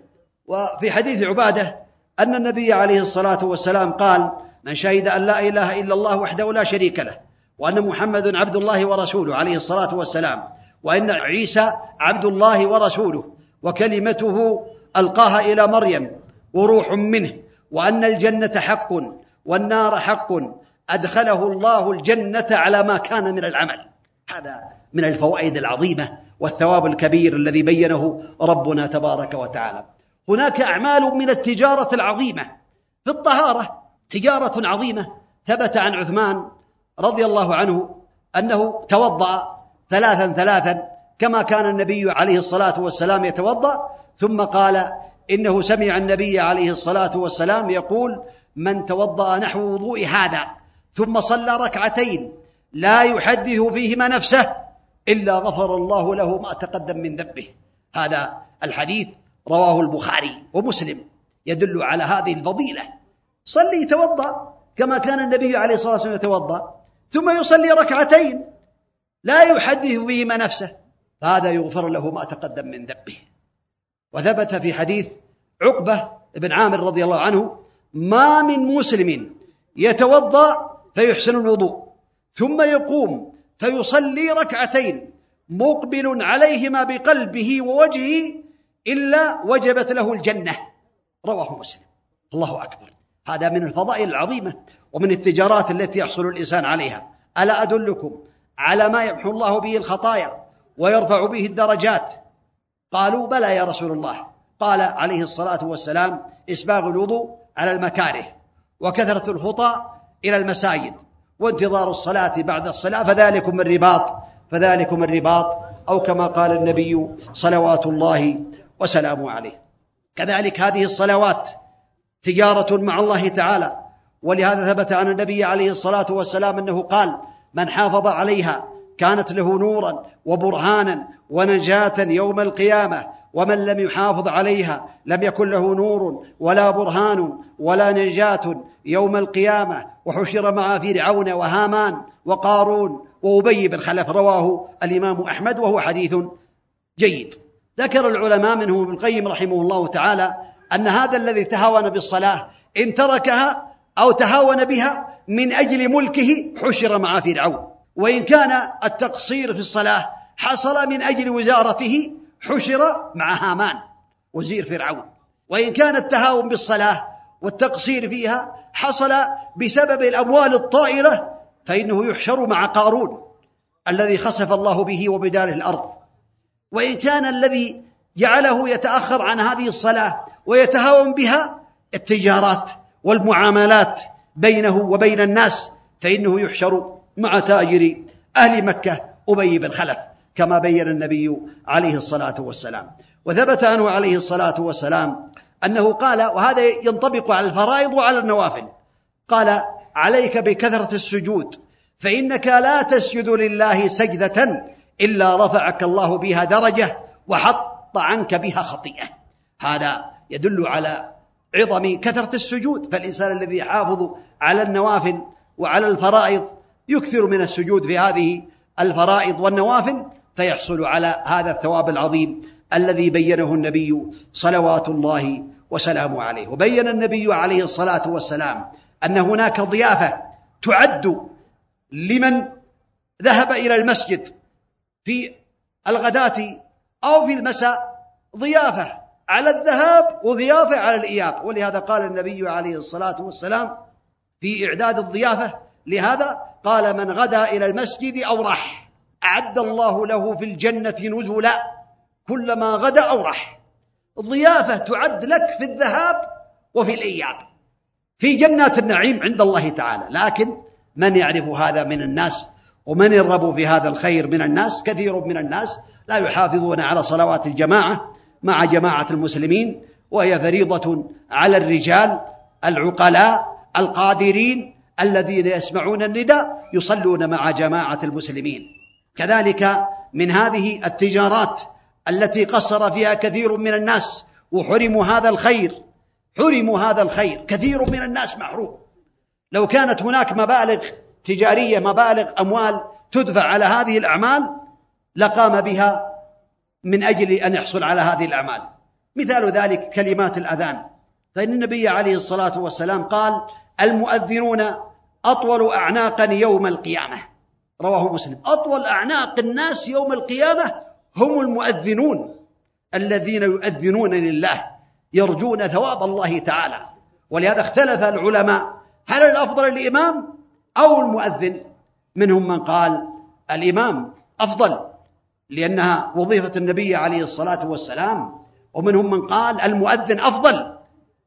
وفي حديث عبادة أن النبي عليه الصلاة والسلام قال من شهد أن لا إله إلا الله وحده لا شريك له وأن محمد عبد الله ورسوله عليه الصلاة والسلام وأن عيسى عبد الله ورسوله وكلمته ألقاها إلى مريم وروح منه وأن الجنة حق والنار حق أدخله الله الجنة على ما كان من العمل. هذا من الفوائد العظيمة والثواب الكبير الذي بينه ربنا تبارك وتعالى. هناك أعمال من التجارة العظيمة. في الطهارة تجارة عظيمة. ثبت عن عثمان رضي الله عنه أنه توضأ ثلاثا ثلاثا كما كان النبي عليه الصلاة والسلام يتوضأ ثم قال إنه سمع النبي عليه الصلاة والسلام يقول من توضأ نحو وضوء هذا ثم صلى ركعتين لا يحدث فيهما نفسه إلا غفر الله له ما تقدم من ذنبه. هذا الحديث رواه البخاري ومسلم يدل على هذه الفضيلة. صلي يتوضأ كما كان النبي عليه الصلاة والسلام يتوضأ ثم يصلي ركعتين. لا يحدث فيهما نفسه فهذا يغفر له ما تقدم من ذنبه. وثبت في حديث عقبة بن عامر رضي الله عنه ما من مسلم يتوضأ فيحسن الوضوء ثم يقوم فيصلي ركعتين مقبل عليهما بقلبه ووجهه إلا وجبت له الجنة. رواه مسلم. الله أكبر. هذا من الفضائل العظيمة ومن التجارات التي يحصل الإنسان عليها. ألا أدلكم على ما يمحو الله به الخطايا ويرفع به الدرجات؟ قالوا بلى يا رسول الله. قال عليه الصلاة والسلام إسباغ الوضوء على المكاره وكثرة الخطى إلى المساجد وانتظار الصلاة بعد الصلاة فذلكم الرباط فذلكم الرباط أو كما قال النبي صلوات الله وسلامه عليه. كذلك هذه الصلوات تجارة مع الله تعالى. ولهذا ثبت عن النبي عليه الصلاة والسلام أنه قال من حافظ عليها كانت له نورا وبرهانا ونجاة يوم القيامة ومن لم يحافظ عليها لم يكن له نور ولا برهان ولا نجاة يوم القيامة. وحشر مع فرعون وهامان وقارون وأبي بن خلف رواه الإمام أحمد وهو حديث جيد. ذكر العلماء منهم ابن القيم رحمه الله تعالى أن هذا الذي تهاون بالصلاة إن تركها أو تهاون بها من أجل ملكه حشر مع فرعون. وإن كان التقصير في الصلاة حصل من أجل وزارته حشر مع هامان وزير فرعون. وإن كان التهاون بالصلاة والتقصير فيها حصل بسبب الأموال الطائرة فإنه يحشر مع قارون الذي خسف الله به وبداره الأرض. وإن كان الذي جعله يتأخر عن هذه الصلاة ويتهاون بها التجارات والمعاملات بينه وبين الناس فإنه يحشر مع تاجر أهل مكة أبي بن خلف كما بين النبي عليه الصلاة والسلام. وثبت عنه عليه الصلاة والسلام أنه قال وهذا ينطبق على الفرائض وعلى النوافل قال عليك بكثرة السجود فإنك لا تسجد لله سجدة إلا رفعك الله بها درجة وحط عنك بها خطيئة. هذا يدل على عظم كثرة السجود. فالإنسان الذي يحافظ على النوافل وعلى الفرائض يكثر من السجود في هذه الفرائض والنوافل فيحصل على هذا الثواب العظيم الذي بينه النبي صلوات الله وسلامه عليه. وبين النبي عليه الصلاة والسلام أن هناك ضيافة تعد لمن ذهب إلى المسجد في الغداة أو في المساء ضيافة على الذهاب وضيافة على الإياب. ولهذا قال النبي عليه الصلاة والسلام في إعداد الضيافة لهذا قال من غدا إلى المسجد أو راح أعد الله له في الجنة نزلا. كلما غدا أو راح ضيافة تعد لك في الذهاب وفي الإياب. في جنات النعيم عند الله تعالى. لكن من يعرف هذا من الناس؟ ومن يرغب في هذا الخير من الناس؟ كثير من الناس لا يحافظون على صلوات الجماعة مع جماعة المسلمين وهي فريضة على الرجال العقلاء القادرين الذين يسمعون النداء يصلون مع جماعة المسلمين. كذلك من هذه التجارات التي قصر فيها كثير من الناس وحرموا هذا الخير حرموا هذا الخير كثير من الناس محروم. لو كانت هناك مبالغ تجارية مبالغ أموال تدفع على هذه الأعمال لقام بها من أجل أن يحصل على هذه الأعمال. مثال ذلك كلمات الأذان. فإن النبي عليه الصلاة والسلام قال المؤذنون أطول اعناقا يوم القيامة. رواه مسلم. أطول أعناق الناس يوم القيامة هم المؤذنون الذين يؤذنون لله يرجون ثواب الله تعالى. ولهذا اختلف العلماء هل الأفضل الامام أو المؤذن منهم من قال الإمام أفضل لأنها وظيفة النبي عليه الصلاة والسلام ومنهم من قال المؤذن أفضل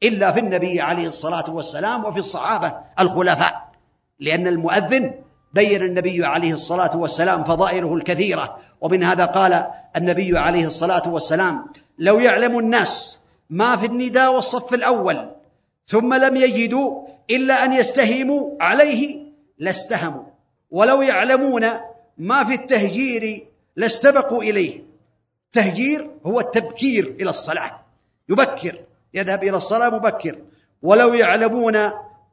إلا في النبي عليه الصلاة والسلام وفي الصحابة الخلفاء لأن المؤذن بين النبي عليه الصلاة والسلام فضائله الكثيرة ومن هذا قال النبي عليه الصلاة والسلام لو يعلم الناس ما في النداء والصف الأول ثم لم يجدوا إلا أن يستهيموا عليه لاستهموا. ولو يعلمون ما في التهجير لاستبقوا إليه. التهجير هو التبكير إلى الصلاة. يبكر يذهب إلى الصلاة مبكر. ولو يعلمون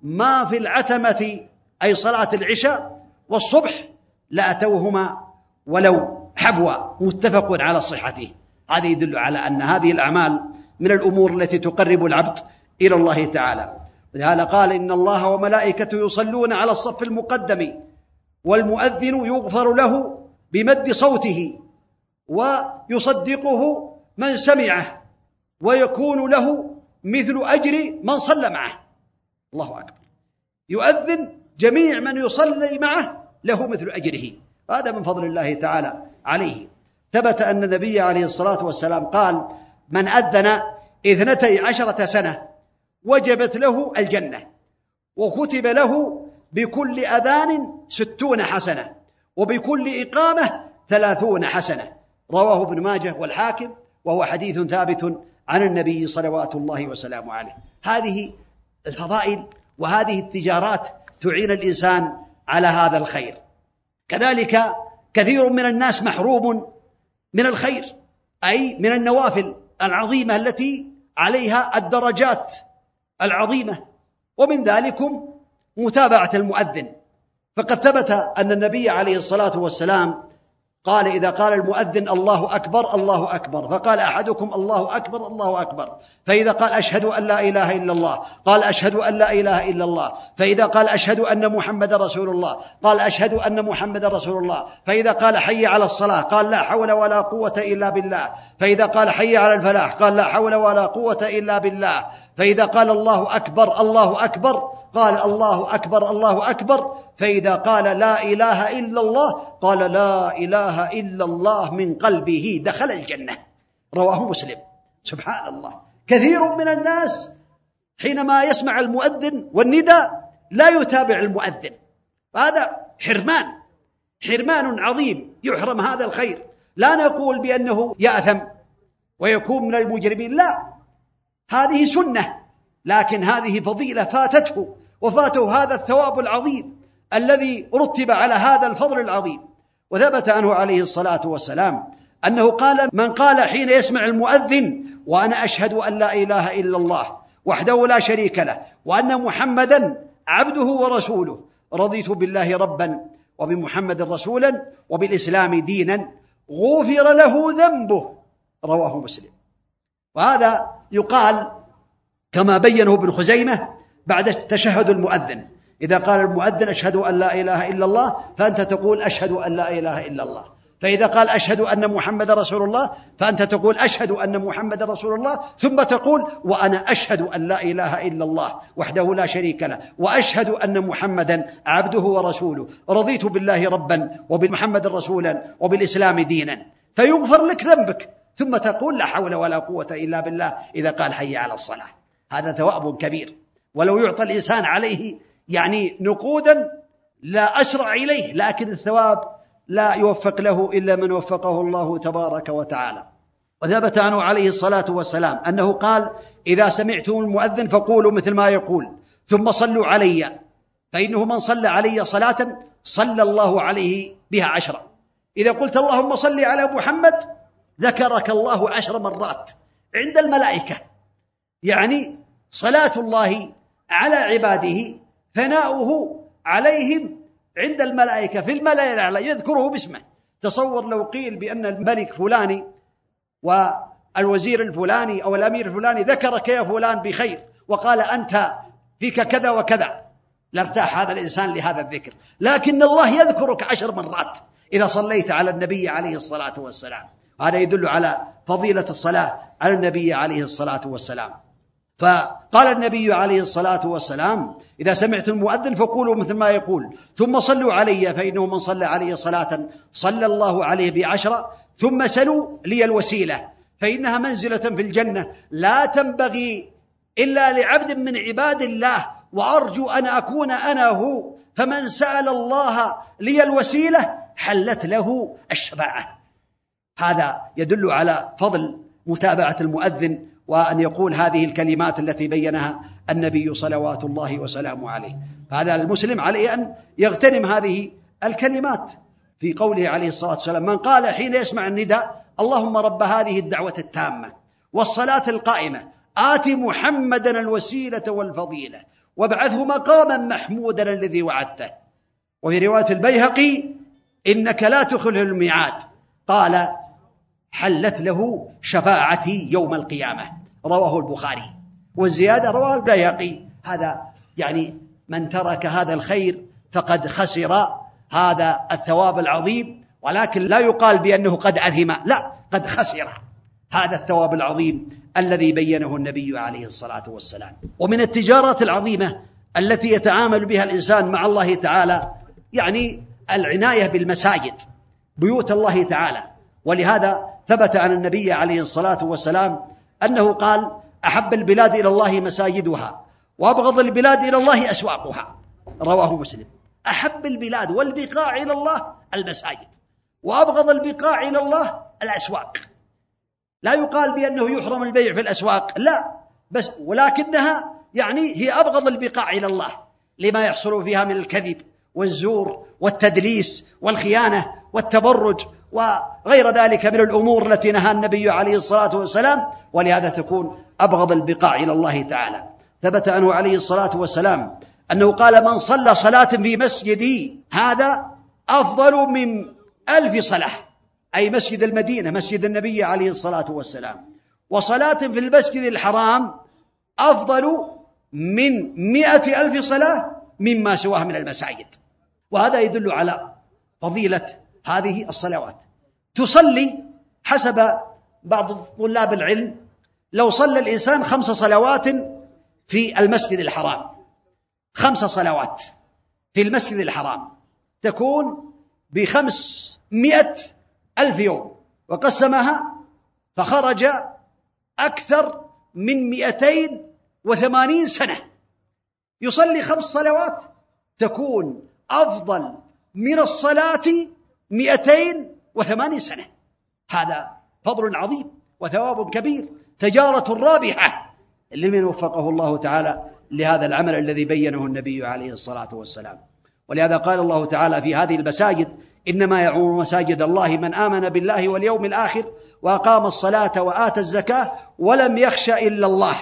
ما في العتمة أي صلاة العشاء والصبح لأتوهما ولو حبوا متفق على صحته. هذا يدل على أن هذه الأعمال من الأمور التي تقرب العبد إلى الله تعالى. ولهذا قال إن الله وملائكته يصلون على الصف المقدم والمؤذن يغفر له بمد صوته ويصدقه من سمعه ويكون له مثل أجر من صلى معه. الله أكبر. يؤذن جميع من يصلي معه له مثل أجره. هذا من فضل الله تعالى عليه. ثبت أن النبي عليه الصلاة والسلام قال من أذن اثنتي عشرة سنة وجبت له الجنة وكتب له بكل أذان ستون حسنة وبكل إقامة ثلاثون حسنة. رواه ابن ماجه والحاكم وهو حديث ثابت عن النبي صلوات الله وسلامه عليه. هذه الفضائل وهذه التجارات تعين الإنسان على هذا الخير. كذلك كثير من الناس محروم من الخير أي من النوافل العظيمة التي عليها الدرجات. العظيمة ومن ذلكم متابعة المؤذن. فقد ثبت أن النبي عليه الصلاة والسلام قال إذا قال المؤذن الله أكبر الله أكبر. فقال أحدكم الله أكبر الله أكبر. فإذا قال أشهد أن لا إله إلا الله قال أشهد أن لا إله إلا الله. فإذا قال أشهد أن محمد رسول الله قال أشهد أن محمد رسول الله. فإذا قال حي على الصلاة قال لا حول ولا قوة إلا بالله. فإذا قال حي على الفلاح قال لا حول ولا قوة إلا بالله. فإذا قال الله أكبر الله أكبر. قال الله أكبر الله أكبر. فإذا قال لا إله إلا الله قال لا إله إلا الله من قلبه دخل الجنة. رواه مسلم. سبحان الله كثير من الناس حينما يسمع المؤذن والنداء لا يتابع المؤذن. هذا حرمان حرمان عظيم يحرم هذا الخير. لا نقول بأنه يأثم ويكون من المجرمين لا. هذه سنة لكن هذه فضيلة فاتته وفاته هذا الثواب العظيم الذي رتب على هذا الفضل العظيم. وثبت عنه عليه الصلاة والسلام أنه قال من قال حين يسمع المؤذن وأنا أشهد أن لا إله إلا الله وحده لا شريك له وأن محمدا عبده ورسوله رضيت بالله ربا وبمحمد رسولا وبالإسلام دينا غفر له ذنبه. رواه مسلم. وهذا يقال كما بينه ابن خزيمة بعد تشهد المؤذن. إذا قال المؤذن أشهد أن لا إله إلا الله فأنت تقول أشهد أن لا إله إلا الله. فإذا قال أشهد أن محمد رسول الله فأنت تقول أشهد أن محمد رسول الله ثم تقول وأنا أشهد أن لا إله إلا الله وحده لا شريك له وأشهد أن محمدا عبده ورسوله. رضيت بالله ربا وبمحمد رسولا وبالإسلام دينا. فيغفر لك ذنبك. ثم تقول لا حول ولا قوة إلا بالله إذا قال حي على الصلاة. هذا ثواب كبير. ولو يعطى الإنسان عليه يعني نقودا لا أسرع إليه لكن الثواب لا يوفق له إلا من وفقه الله تبارك وتعالى. وثبت عنه عليه الصلاة والسلام أنه قال إذا سمعتم المؤذن فقولوا مثل ما يقول ثم صلوا علي. فإنه من صلى علي صلاة صلى الله عليه بها عشرا إذا قلت اللهم صل على محمد ذكرك الله عشر مرات عند الملائكة. يعني صلاة الله على عباده ثناؤه عليهم عند الملائكة في الملأ الأعلى يذكره باسمه. تصور لو قيل بأن الملك فلاني والوزير الفلاني أو الأمير الفلاني ذكرك يا فلان بخير وقال أنت فيك كذا وكذا. لارتاح هذا الإنسان لهذا الذكر. لكن الله يذكرك عشر مرات إذا صليت على النبي عليه الصلاة والسلام. هذا يدل على فضيلة الصلاة على النبي عليه الصلاة والسلام. فقال النبي عليه الصلاة والسلام إذا سمعتم المؤذن فقولوا مثل ما يقول ثم صلوا علي فإنه من صلى علي صلاة صلى الله عليه بعشرة ثم سلوا لي الوسيلة فإنها منزلة في الجنة لا تنبغي إلا لعبد من عباد الله وأرجو أن أكون أنا هو فمن سأل الله لي الوسيلة حلت له الشفاعة. هذا يدل على فضل متابعة المؤذن وأن يقول هذه الكلمات التي بينها النبي صلوات الله وسلامه عليه. فهذا المسلم عليه أن يغتنم هذه الكلمات في قوله عليه الصلاة والسلام من قال حين يسمع النداء اللهم رب هذه الدعوة التامة والصلاة القائمة آت محمدا الوسيلة والفضيلة وابعثه مقاما محمودا الذي وعدته. وفي رواية البيهقي إنك لا تخلف الميعاد. قال حلت له شفاعتي يوم القيامة. رواه البخاري. والزيادة رواه البيهقي. هذا يعني من ترك هذا الخير فقد خسر هذا الثواب العظيم ولكن لا يقال بأنه قد أثم لا قد خسر هذا الثواب العظيم الذي بينه النبي عليه الصلاة والسلام. ومن التجارات العظيمة التي يتعامل بها الإنسان مع الله تعالى يعني العناية بالمساجد بيوت الله تعالى. ولهذا ثبت عن النبي عليه الصلاة والسلام أنه قال أحب البلاد إلى الله مساجدها وأبغض البلاد إلى الله أسواقها. رواه مسلم. أحب البلاد والبقاع إلى الله المساجد وأبغض البقاع إلى الله الأسواق. لا يقال بأنه يحرم البيع في الأسواق لا بس ولكنها يعني هي أبغض البقاع إلى الله لما يحصل فيها من الكذب والزور والتدليس والخيانة والتبرج وغير ذلك من الأمور التي نهى النبي عليه الصلاة والسلام ولهذا تكون أبغض البقاع إلى الله تعالى. ثبت عنه عليه الصلاة والسلام أنه قال من صلى صلاة في مسجدي هذا أفضل من ألف صلاة. أي مسجد المدينة مسجد النبي عليه الصلاة والسلام. وصلاة في المسجد الحرام أفضل من مائه ألف صلاة مما سواه من المساجد. وهذا يدل على فضيلة هذه الصلوات. تصلي حسب بعض طلاب العلم لو صلى الإنسان خمس صلوات في المسجد الحرام. خمس صلوات في المسجد الحرام. تكون بخمسمائة ألف يوم وقسمها فخرج أكثر من مئتين وثمانين سنة. يصلي خمس صلوات تكون أفضل من الصلاة مئتين وثمانين سنة. هذا فضل عظيم وثواب كبير. تجارة رابحة. لمن وفقه الله تعالى لهذا العمل الذي بينه النبي عليه الصلاة والسلام. ولهذا قال الله تعالى في هذه المساجد إنما يعمر مساجد الله من آمن بالله واليوم الآخر وأقام الصلاة وآتى الزكاة ولم يخش إلا الله.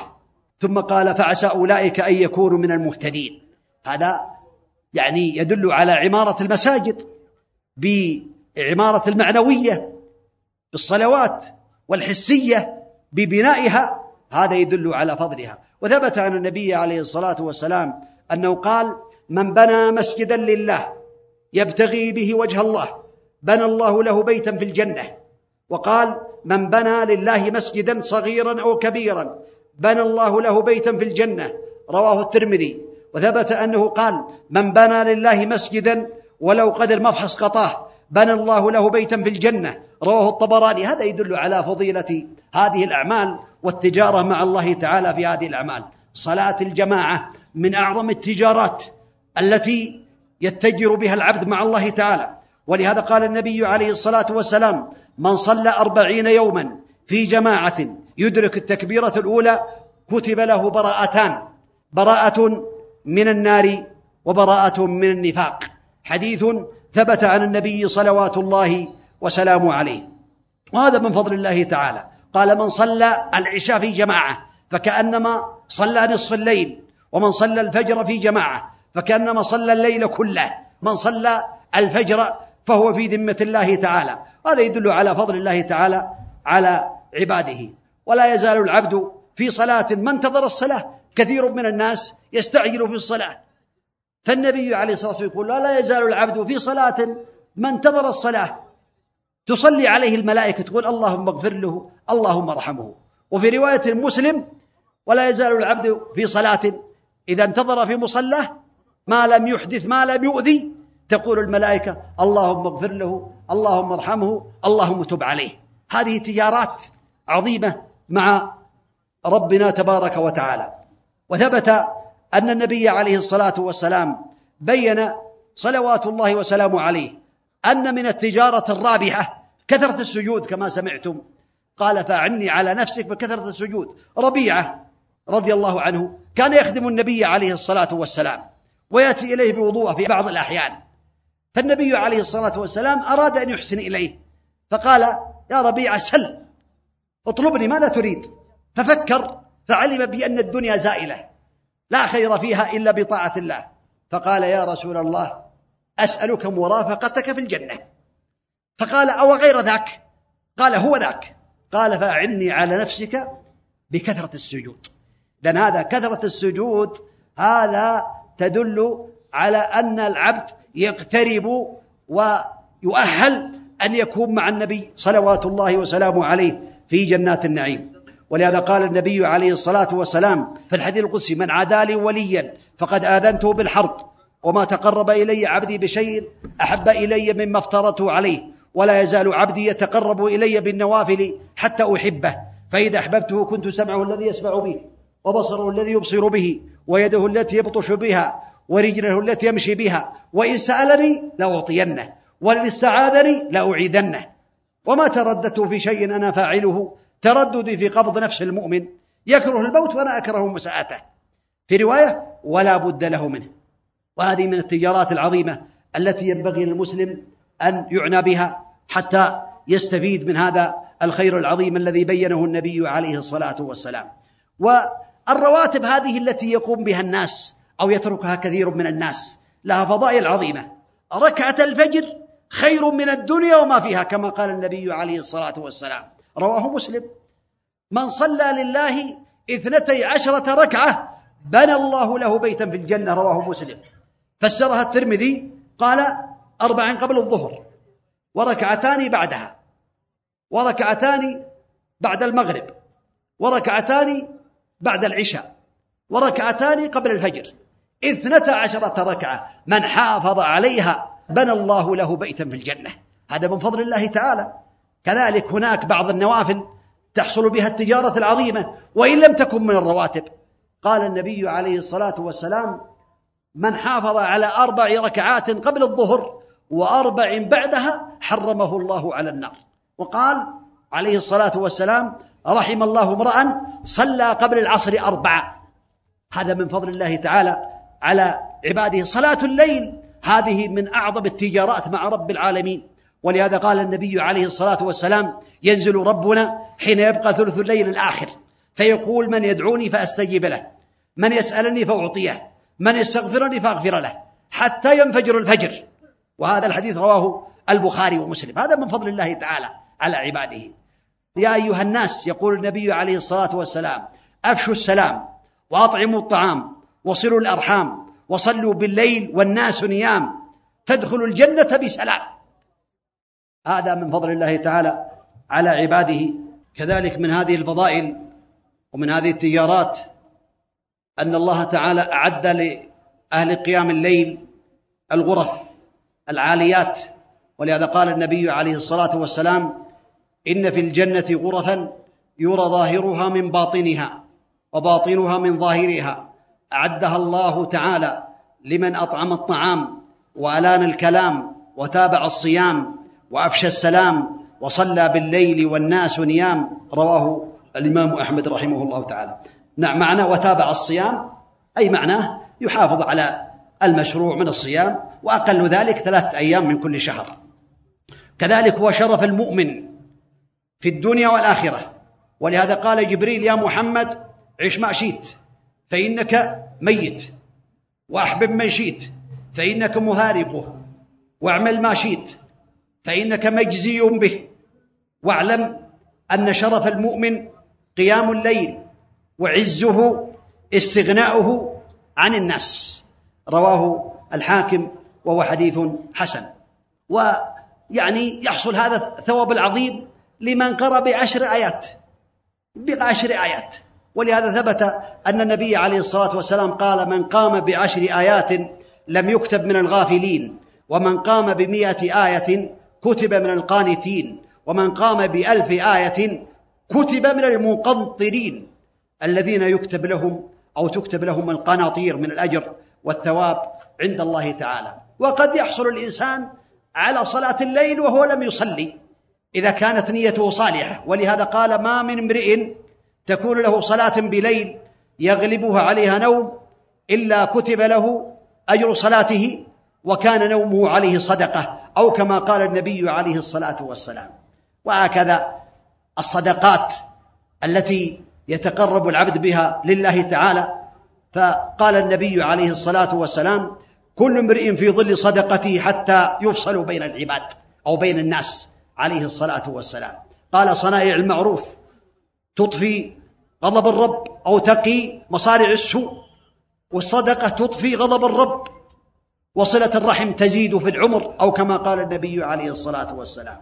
ثم قال فعسى أولئك أن يكونوا من المهتدين. هذا يعني يدل على عمارة المساجد. بعمارة المعنوية بالصلوات والحسية ببنائها هذا يدل على فضلها. وثبت عن النبي عليه الصلاة والسلام أنه قال من بنى مسجدا لله يبتغي به وجه الله بنى الله له بيتا في الجنة. وقال من بنى لله مسجدا صغيرا أو كبيرا بنى الله له بيتا في الجنة. رواه الترمذي. وثبت أنه قال من بنى لله مسجدا ولو قدر مفحص قطاه بنى الله له بيتا في الجنة. رواه الطبراني. هذا يدل على فضيلة هذه الأعمال والتجارة مع الله تعالى في هذه الأعمال. صلاة الجماعة من أعظم التجارات التي يتجر بها العبد مع الله تعالى. ولهذا قال النبي عليه الصلاة والسلام من صلى أربعين يوما في جماعة يدرك التكبيرة الأولى كتب له براءتان براءة من النار وبراءة من النفاق. حديث ثبت عن النبي صلوات الله وسلامه عليه. وهذا من فضل الله تعالى. قال من صلى العشاء في جماعة فكأنما صلى نصف الليل ومن صلى الفجر في جماعة فكأنما صلى الليل كله من صلى الفجر فهو في ذمة الله تعالى. هذا يدل على فضل الله تعالى على عباده. ولا يزال العبد في صلاة ما انتظر الصلاة. كثير من الناس يستعجل في الصلاة. فالنبي عليه الصلاة والسلام يقول لا يزال العبد في صلاة ما انتظر الصلاة. تصلي عليه الملائكة تقول اللهم اغفر له اللهم ارحمه. وفي رواية مسلم ولا يزال العبد في صلاة إذا انتظر في مصلاه ما لم يحدث ما لم يؤذي تقول الملائكة اللهم اغفر له اللهم ارحمه اللهم تب عليه. هذه تجارات عظيمة مع ربنا تبارك وتعالى. وثبت أن النبي عليه الصلاة والسلام بين صلوات الله وسلامه عليه أن من التجارة الرابحة كثرة السجود كما سمعتم. قال فأعني على نفسك بكثرة السجود. ربيعة رضي الله عنه كان يخدم النبي عليه الصلاة والسلام ويأتي إليه بوضوءه في بعض الأحيان. فالنبي عليه الصلاة والسلام أراد أن يحسن إليه فقال يا ربيعة سل اطلبني ماذا تريد؟ ففكر فعلم بأن الدنيا زائلة. لا خير فيها إلا بطاعة الله. فقال يا رسول الله أسألك مرافقتك في الجنة. فقال أو غير ذاك؟ قال هو ذاك. قال فأعني على نفسك بكثرة السجود. لأن هذا كثرة السجود هذا تدل على أن العبد يقترب ويؤهل أن يكون مع النبي صلوات الله وسلامه عليه في جنات النعيم. ولهذا قال النبي عليه الصلاة والسلام في الحديث القدسي من عادى لي وليا فقد آذنته بالحرب وما تقرب إلي عبدي بشيء أحب إلي مما افترضته عليه ولا يزال عبدي يتقرب إلي بالنوافل حتى أحبه فإذا أحببته كنت سمعه الذي يسمع به وبصره الذي يبصر به ويده التي يبطش بها ورجله التي يمشي بها وإن سألني لأعطينه وإن استعاذني لأعيدنه وما ترددت في شيء أنا فاعله ترددي في قبض نفس المؤمن. يكره الموت وأنا أكره مساءته. في رواية ولا بد له منه. وهذه من التجارات العظيمة التي ينبغي للمسلم أن يعنى بها حتى يستفيد من هذا الخير العظيم الذي بينه النبي عليه الصلاة والسلام. والرواتب هذه التي يقوم بها الناس أو يتركها كثير من الناس لها فضائل عظيمة. ركعة الفجر خير من الدنيا وما فيها كما قال النبي عليه الصلاة والسلام. رواه مسلم. من صلى لله اثنتي عشرة ركعة بنى الله له بيتا في الجنة رواه مسلم. فسرها الترمذي قال أربع قبل الظهر وركعتان بعدها وركعتان بعد المغرب وركعتان بعد العشاء وركعتان قبل الفجر. اثنتا عشرة ركعة من حافظ عليها بنى الله له بيتا في الجنة. هذا من فضل الله تعالى. كذلك هناك بعض النوافل تحصل بها التجارة العظيمة وإن لم تكن من الرواتب. قال النبي عليه الصلاة والسلام من حافظ على أربع ركعات قبل الظهر وأربع بعدها حرمه الله على النار. وقال عليه الصلاة والسلام رحم الله امرأ صلى قبل العصر أربعة. هذا من فضل الله تعالى على عباده. صلاة الليل هذه من أعظم التجارات مع رب العالمين. ولهذا قال النبي عليه الصلاة والسلام ينزل ربنا حين يبقى ثلث الليل الآخر فيقول من يدعوني فأستجيب له من يسألني فأعطيه من يستغفرني فأغفر له حتى ينفجر الفجر. وهذا الحديث رواه البخاري ومسلم. هذا من فضل الله تعالى على عباده. يا أيها الناس يقول النبي عليه الصلاة والسلام أفشوا السلام وأطعموا الطعام وصلوا الأرحام وصلوا بالليل والناس نيام تدخلوا الجنة بسلام. هذا من فضل الله تعالى على عباده. كذلك من هذه الفضائل ومن هذه التجارات أن الله تعالى أعد لأهل قيام الليل الغرف العاليات. ولهذا قال النبي عليه الصلاة والسلام إن في الجنة غرفا يرى ظاهرها من باطنها وباطنها من ظاهرها. أعدها الله تعالى لمن أطعم الطعام وألان الكلام وتابع الصيام وأفشى السلام وصلى بالليل والناس نيام. رواه الإمام أحمد رحمه الله تعالى. نعم معنى وتابع الصيام أي معناه يحافظ على المشروع من الصيام وأقل ذلك ثلاثة أيام من كل شهر. كذلك هو شرف المؤمن في الدنيا والآخرة. ولهذا قال جبريل يا محمد عش ما شئت فإنك ميت وأحبب من شئت فإنك مهارقه واعمل ما شئت فإنك مجزي به. واعلم أن شرف المؤمن قيام الليل وعزه استغناؤه عن الناس. رواه الحاكم وهو حديث حسن. ويعني يحصل هذا الثواب العظيم لمن قرأ بعشر آيات بعشر آيات. ولهذا ثبت أن النبي عليه الصلاة والسلام قال من قام بعشر آيات لم يكتب من الغافلين ومن قام بمئة آية كتب من القانتين ومن قام بألف آية كتب من المقنطرين الذين يكتب لهم أو تكتب لهم القناطير من الأجر والثواب عند الله تعالى. وقد يحصل الإنسان على صلاة الليل وهو لم يصلي إذا كانت نيته صالحة. ولهذا قال ما من امرئ تكون له صلاة بليل يغلبها عليها نوم إلا كتب له أجر صلاته وكان نومه عليه صدقة أو كما قال النبي عليه الصلاة والسلام. وهكذا الصدقات التي يتقرب العبد بها لله تعالى. فقال النبي عليه الصلاة والسلام كل امرئ في ظل صدقته حتى يفصل بين العباد أو بين الناس. عليه الصلاة والسلام. قال صنائع المعروف تطفي غضب الرب أو تقي مصارع السوء والصدقة تطفي غضب الرب وصلة الرحم تزيد في العمر أو كما قال النبي عليه الصلاة والسلام.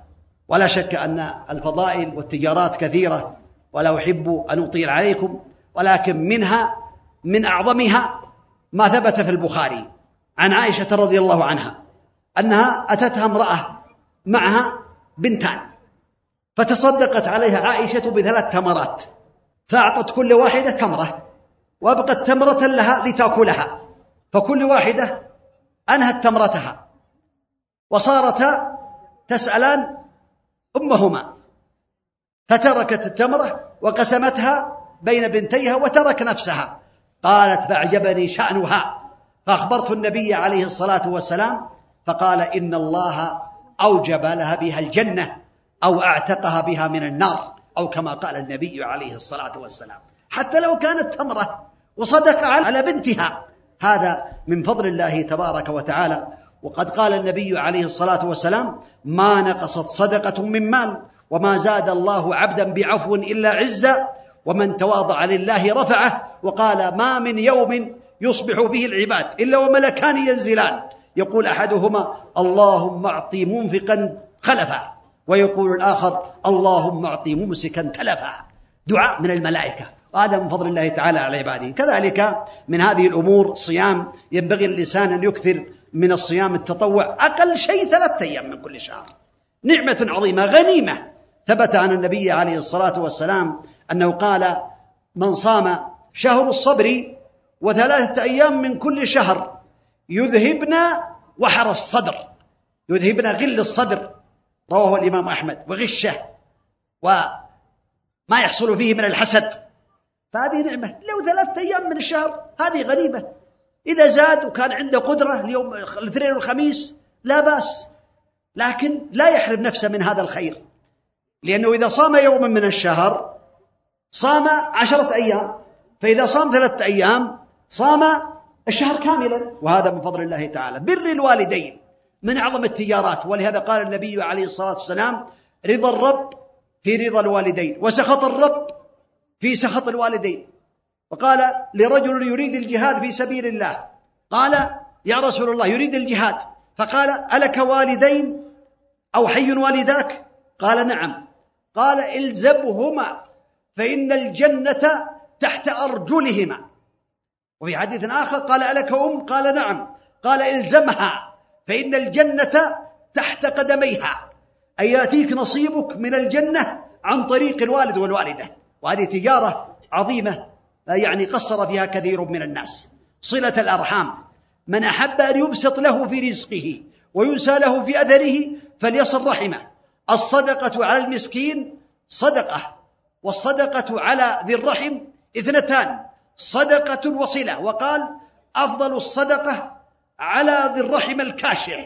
ولا شك أن الفضائل والتجارات كثيرة ولا أحب أن أطيل عليكم ولكن منها من أعظمها ما ثبت في البخاري عن عائشة رضي الله عنها أنها أتتها امرأة معها بنتان فتصدقت عليها عائشة بثلاث تمرات فأعطت كل واحدة تمرة وأبقت تمرة لها لتأكلها فكل واحدة أنهت تمرتها. وصارتا تسألان أمهما. فتركت التمرة وقسمتها بين بنتيها وترك نفسها. قالت فأعجبني شأنها. فأخبرت النبي عليه الصلاة والسلام فقال إن الله أوجب لها بها الجنة أو أعتقها بها من النار أو كما قال النبي عليه الصلاة والسلام. حتى لو كانت تمرة وصدق على بنتها. هذا من فضل الله تبارك وتعالى. وقد قال النبي عليه الصلاة والسلام ما نقصت صدقة من مال وما زاد الله عبدا بعفو إلا عزا ومن تواضع لله رفعه. وقال ما من يوم يصبح فيه العباد إلا وملكان ينزلان. يقول أحدهما اللهم اعطي منفقا خلفا. ويقول الآخر اللهم اعطي ممسكا تلفا. دعاء من الملائكة. وهذا من فضل الله تعالى على عباده. كذلك من هذه الأمور صيام ينبغي الانسان أن يكثر من الصيام التطوع أقل شيء ثلاثة أيام من كل شهر. نعمة عظيمة غنيمة. ثبت عن النبي عليه الصلاة والسلام أنه قال من صام شهر الصبر وثلاثة أيام من كل شهر يذهبن وحر الصدر. يذهبن غل الصدر. رواه الإمام أحمد. وغشة. وما يحصل فيه من الحسد. فهذه نعمة. لو ثلاثة أيام من الشهر هذه غريبة. إذا زاد وكان عنده قدرة اليوم الاثنين والخميس لا بأس. لكن لا يحرم نفسه من هذا الخير. لأنه إذا صام يوما من الشهر صام عشرة أيام. فإذا صام ثلاثة أيام صام الشهر كاملا. وهذا من فضل الله تعالى. بر الوالدين من أعظم التجارات. ولهذا قال النبي عليه الصلاة والسلام رضا الرب في رضا الوالدين. وسخط الرب في سخط الوالدين. وقال لرجل يريد الجهاد في سبيل الله. قال يا رسول الله يريد الجهاد. فقال ألك والدين أو حي والداك؟ قال نعم. قال الزمهما فإن الجنة تحت أرجلهما. وفي حديث آخر قال ألك أم؟ قال نعم. قال إلزمها فإن الجنة تحت قدميها. أي يأتيك نصيبك من الجنة عن طريق الوالد والوالدة. وهذه تجارة عظيمة يعني قصر فيها كثير من الناس. صلة الأرحام من أحب أن يبسط له في رزقه وينسى له في أثره فليصل رحمه. الصدقة على المسكين صدقة والصدقة على ذي الرحم اثنتان. صدقة وصلة وقال أفضل الصدقة على ذي الرحم الكاشع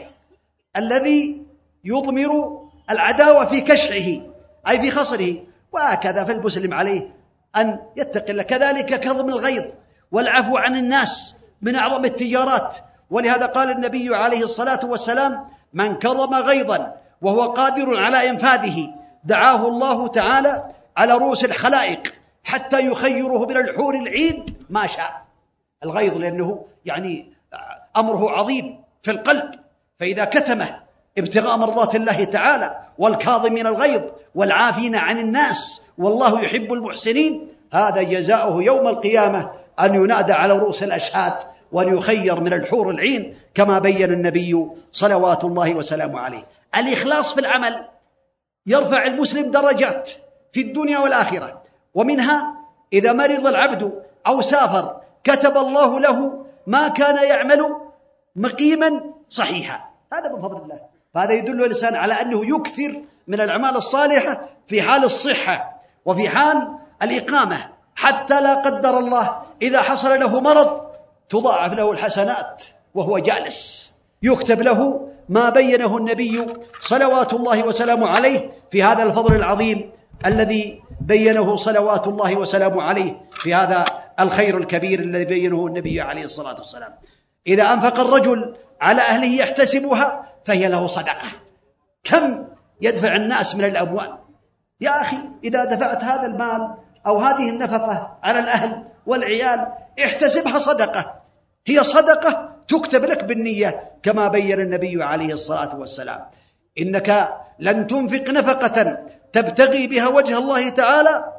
الذي يضمر العداوة في كشحه أي في خصره. وهكذا فالمسلم عليه أن يتقي الله. كذلك كظم الغيظ والعفو عن الناس من أعظم التجارات ولهذا قال النبي عليه الصلاة والسلام من كظم غيظا وهو قادر على إنفاذه دعاه الله تعالى على رؤوس الخلائق حتى يخيره من الحور العين ما شاء. الغيظ لأنه يعني أمره عظيم في القلب فإذا كتمه ابتغاء مرضات الله تعالى والكاظمين الغيظ والعافين عن الناس والله يحب المحسنين. هذا جزاؤه يوم القيامة أن ينادى على رؤوس الأشهاد وأن يخير من الحور العين كما بين النبي صلوات الله وسلامه عليه. الإخلاص في العمل يرفع المسلم درجات في الدنيا والآخرة. ومنها إذا مرض العبد أو سافر كتب الله له ما كان يعمل مقيما صحيحا. هذا من فضل الله. فهذا يدل الإنسان على أنه يكثر من الأعمال الصالحة في حال الصحة وفي حال الإقامة. حتى لا قدر الله إذا حصل له مرض تضاعف له الحسنات وهو جالس. يكتب له ما بينه النبي صلوات الله وسلامه عليه في هذا الفضل العظيم الذي بينه صلوات الله وسلامه عليه في هذا الخير الكبير الذي بينه النبي عليه الصلاة والسلام. إذا أنفق الرجل على أهله يحتسبها فهي له صدقة. كم يدفع الناس من الأموال؟ يا أخي إذا دفعت هذا المال أو هذه النفقة على الأهل والعيال احتسبها صدقة. هي صدقة تكتب لك بالنية كما بين النبي عليه الصلاة والسلام. إنك لن تنفق نفقة تبتغي بها وجه الله تعالى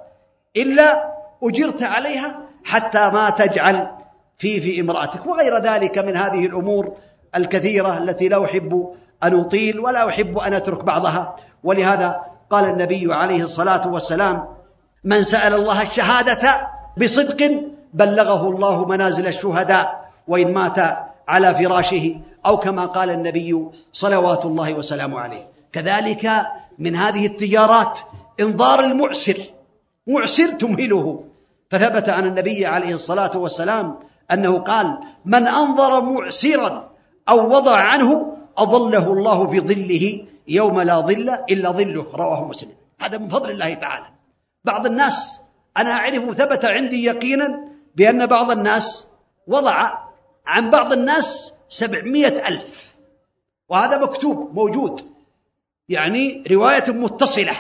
إلا أجرت عليها حتى ما تجعل في في امرأتك وغير ذلك من هذه الأمور الكثيرة التي لا أحب أن أطيل ولا أحب أن أترك بعضها. ولهذا قال النبي عليه الصلاة والسلام من سأل الله الشهادة بصدق بلغه الله منازل الشهداء وإن مات على فراشه أو كما قال النبي صلوات الله وسلامه عليه. كذلك من هذه التجارات انظار المعسر معسر تمهله. فثبت عن النبي عليه الصلاة والسلام أنه قال من أنظر معسرا أو وضع عنه اظله الله في ظله يوم لا ظل إلا ظله. رواه مسلم. هذا من فضل الله تعالى. بعض الناس أنا أعرف ثبت عندي يقينا بأن بعض الناس وضع عن بعض الناس سبعمائة ألف. وهذا مكتوب موجود. يعني رواية متصلة.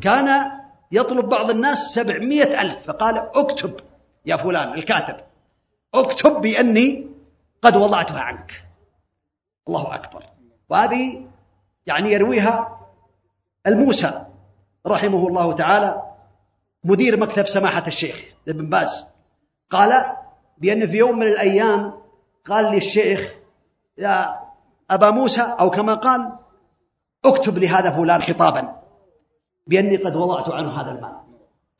كان يطلب بعض الناس سبعمائة ألف. فقال اكتب يا فلان الكاتب. اكتب بأني قد وضعتها عنك. الله أكبر. وهذه يعني يرويها الموسى رحمه الله تعالى مدير مكتب سماحة الشيخ ابن باز. قال بأن في يوم من الأيام قال للشيخ يا أبا موسى أو كما قال اكتب لهذا فلان خطابا بأني قد وضعت عنه هذا المال.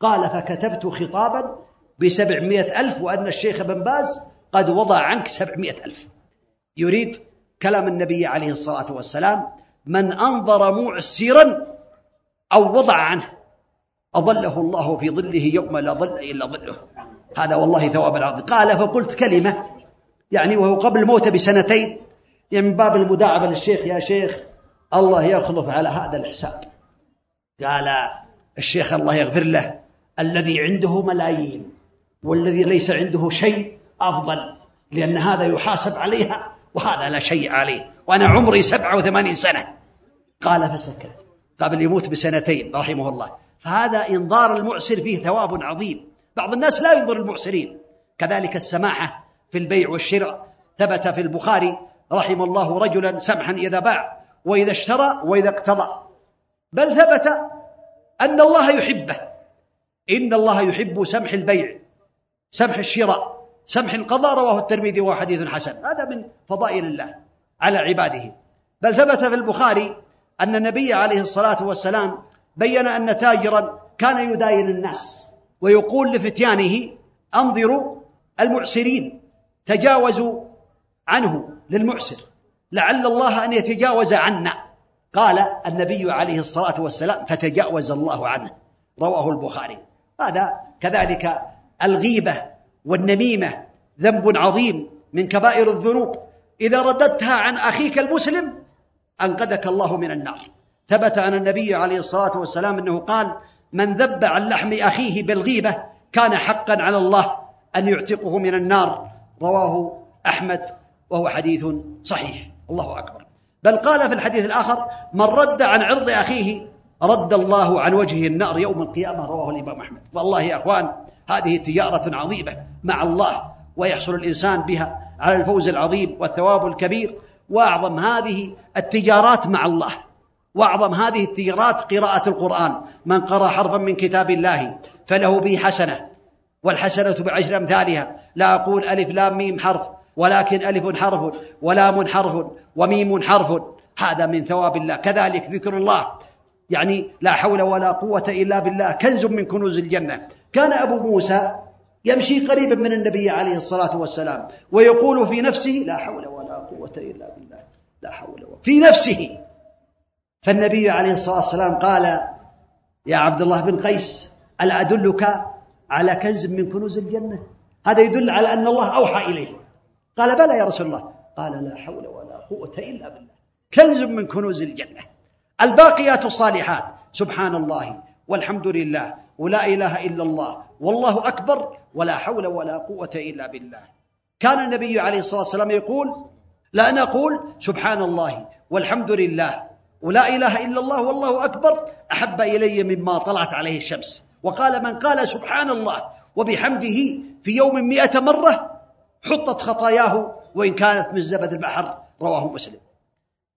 قال فكتبت خطابا بسبعمائة ألف وأن الشيخ بن باز قد وضع عنك سبعمائة ألف. يريد كلام النبي عليه الصلاة والسلام من أنظر معسرا أو وضع عنه أظله الله في ظله يوم لا ظل إلا ظله. هذا والله ثواب العظيم. قال فقلت كلمة يعني وهو قبل الموت بسنتين يعني من باب المداعبة للشيخ يا شيخ الله يخلف على هذا الحساب. قال الشيخ الله يغفر له الذي عنده ملايين والذي ليس عنده شيء أفضل لأن هذا يحاسب عليها وهذا لا شيء عليه. وأنا عمري سبعة وثمانين سنة. قال فسكت. قبل يموت بسنتين رحمه الله. فهذا إنظار المعسر فيه ثواب عظيم. بعض الناس لا ينظر المعسرين. كذلك السماحة في البيع والشراء. ثبت في البخاري رحم الله رجلا سمحا إذا باع وإذا اشترى وإذا اقتضى. بل ثبت أن الله يحبه. إن الله يحب سمح البيع سمح الشراء. سمح القضاء رواه الترمذي وهو حديث حسن. هذا من فضائل الله على عباده. بل ثبت في البخاري أن النبي عليه الصلاة والسلام بين أن تاجرا كان يداين الناس ويقول لفتيانه أنظروا المعسرين تجاوزوا عنه للمعسر لعل الله أن يتجاوز عنا. قال النبي عليه الصلاة والسلام فتجاوز الله عنه. رواه البخاري. هذا كذلك الغيبة والنميمة ذنب عظيم من كبائر الذنوب. إذا رددتها عن أخيك المسلم أنقذك الله من النار. ثبت عن النبي عليه الصلاة والسلام أنه قال من ذب عن لحم أخيه بالغيبة كان حقا على الله أن يعتقه من النار. رواه أحمد وهو حديث صحيح. الله أكبر. بل قال في الحديث الآخر من رد عن عرض أخيه رد الله عن وجهه النار يوم القيامة رواه الإمام أحمد. والله يا أخوان هذه تجارة عظيمة مع الله ويحصل الإنسان بها على الفوز العظيم والثواب الكبير. وأعظم هذه التجارات مع الله. وأعظم هذه التجارات قراءة القرآن. من قرأ حرفا من كتاب الله فله به حسنة والحسنة بعشر أمثالها. لا أقول ألف لام ميم حرف ولكن ألف حرف ولام حرف وميم حرف. هذا من ثواب الله. كذلك ذكر الله يعني لا حول ولا قوة إلا بالله. كنز من كنوز الجنة. كان أبو موسى يمشي قريبا من النبي عليه الصلاة والسلام ويقول في نفسه لا حول ولا قوة إلا بالله. لا حول ولا في نفسه. فالنبي عليه الصلاة والسلام قال يا عبد الله بن قيس الا ادلك على كنز من كنوز الجنة؟ هذا يدل على أن الله أوحى إليه. قال بلى يا رسول الله. قال لا حول ولا قوة إلا بالله. كنز من كنوز الجنة. الباقيات الصالحات سبحان الله والحمد لله ولا إله إلا الله. والله أكبر. ولا حول ولا قوة إلا بالله. كان النبي عليه الصلاة والسلام يقول لا نقول سبحان الله والحمد لله ولا إله إلا الله والله أكبر. أحب إلي مما طلعت عليه الشمس. وقال من قال سبحان الله وبحمده في يوم مئة مرة حطت خطاياه وإن كانت من زبد البحر. رواه مسلم.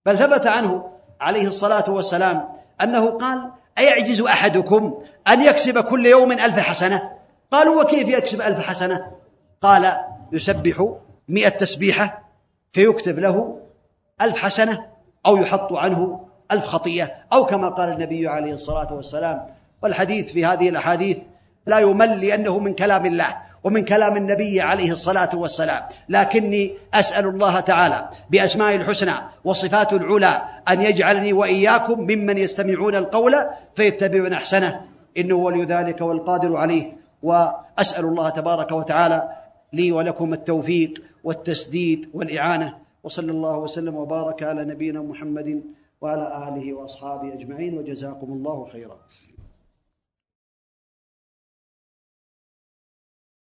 بل ثبت عنه عليه الصلاة والسلام أنه قال أيعجز أحدكم أن يكسب كل يوم ألف حسنة؟ قالوا وكيف يكسب ألف حسنة؟ قال يسبح مئة تسبيحة فيكتب له ألف حسنة أو يحط عنه ألف خطيئة أو كما قال النبي عليه الصلاة والسلام. والحديث في هذه الأحاديث لا يمل لأنه من كلام الله. ومن كلام النبي عليه الصلاة والسلام. لكني أسأل الله تعالى بأسماء الحسنى وصفات العلى أن يجعلني وإياكم ممن يستمعون القول فيتبعون أحسنه. إنه ولي ذلك والقادر عليه. وأسأل الله تبارك وتعالى لي ولكم التوفيق والتسديد والإعانة. وصلى الله وسلم وبارك على نبينا محمد وعلى آله وأصحابه أجمعين. وجزاكم الله خيرا.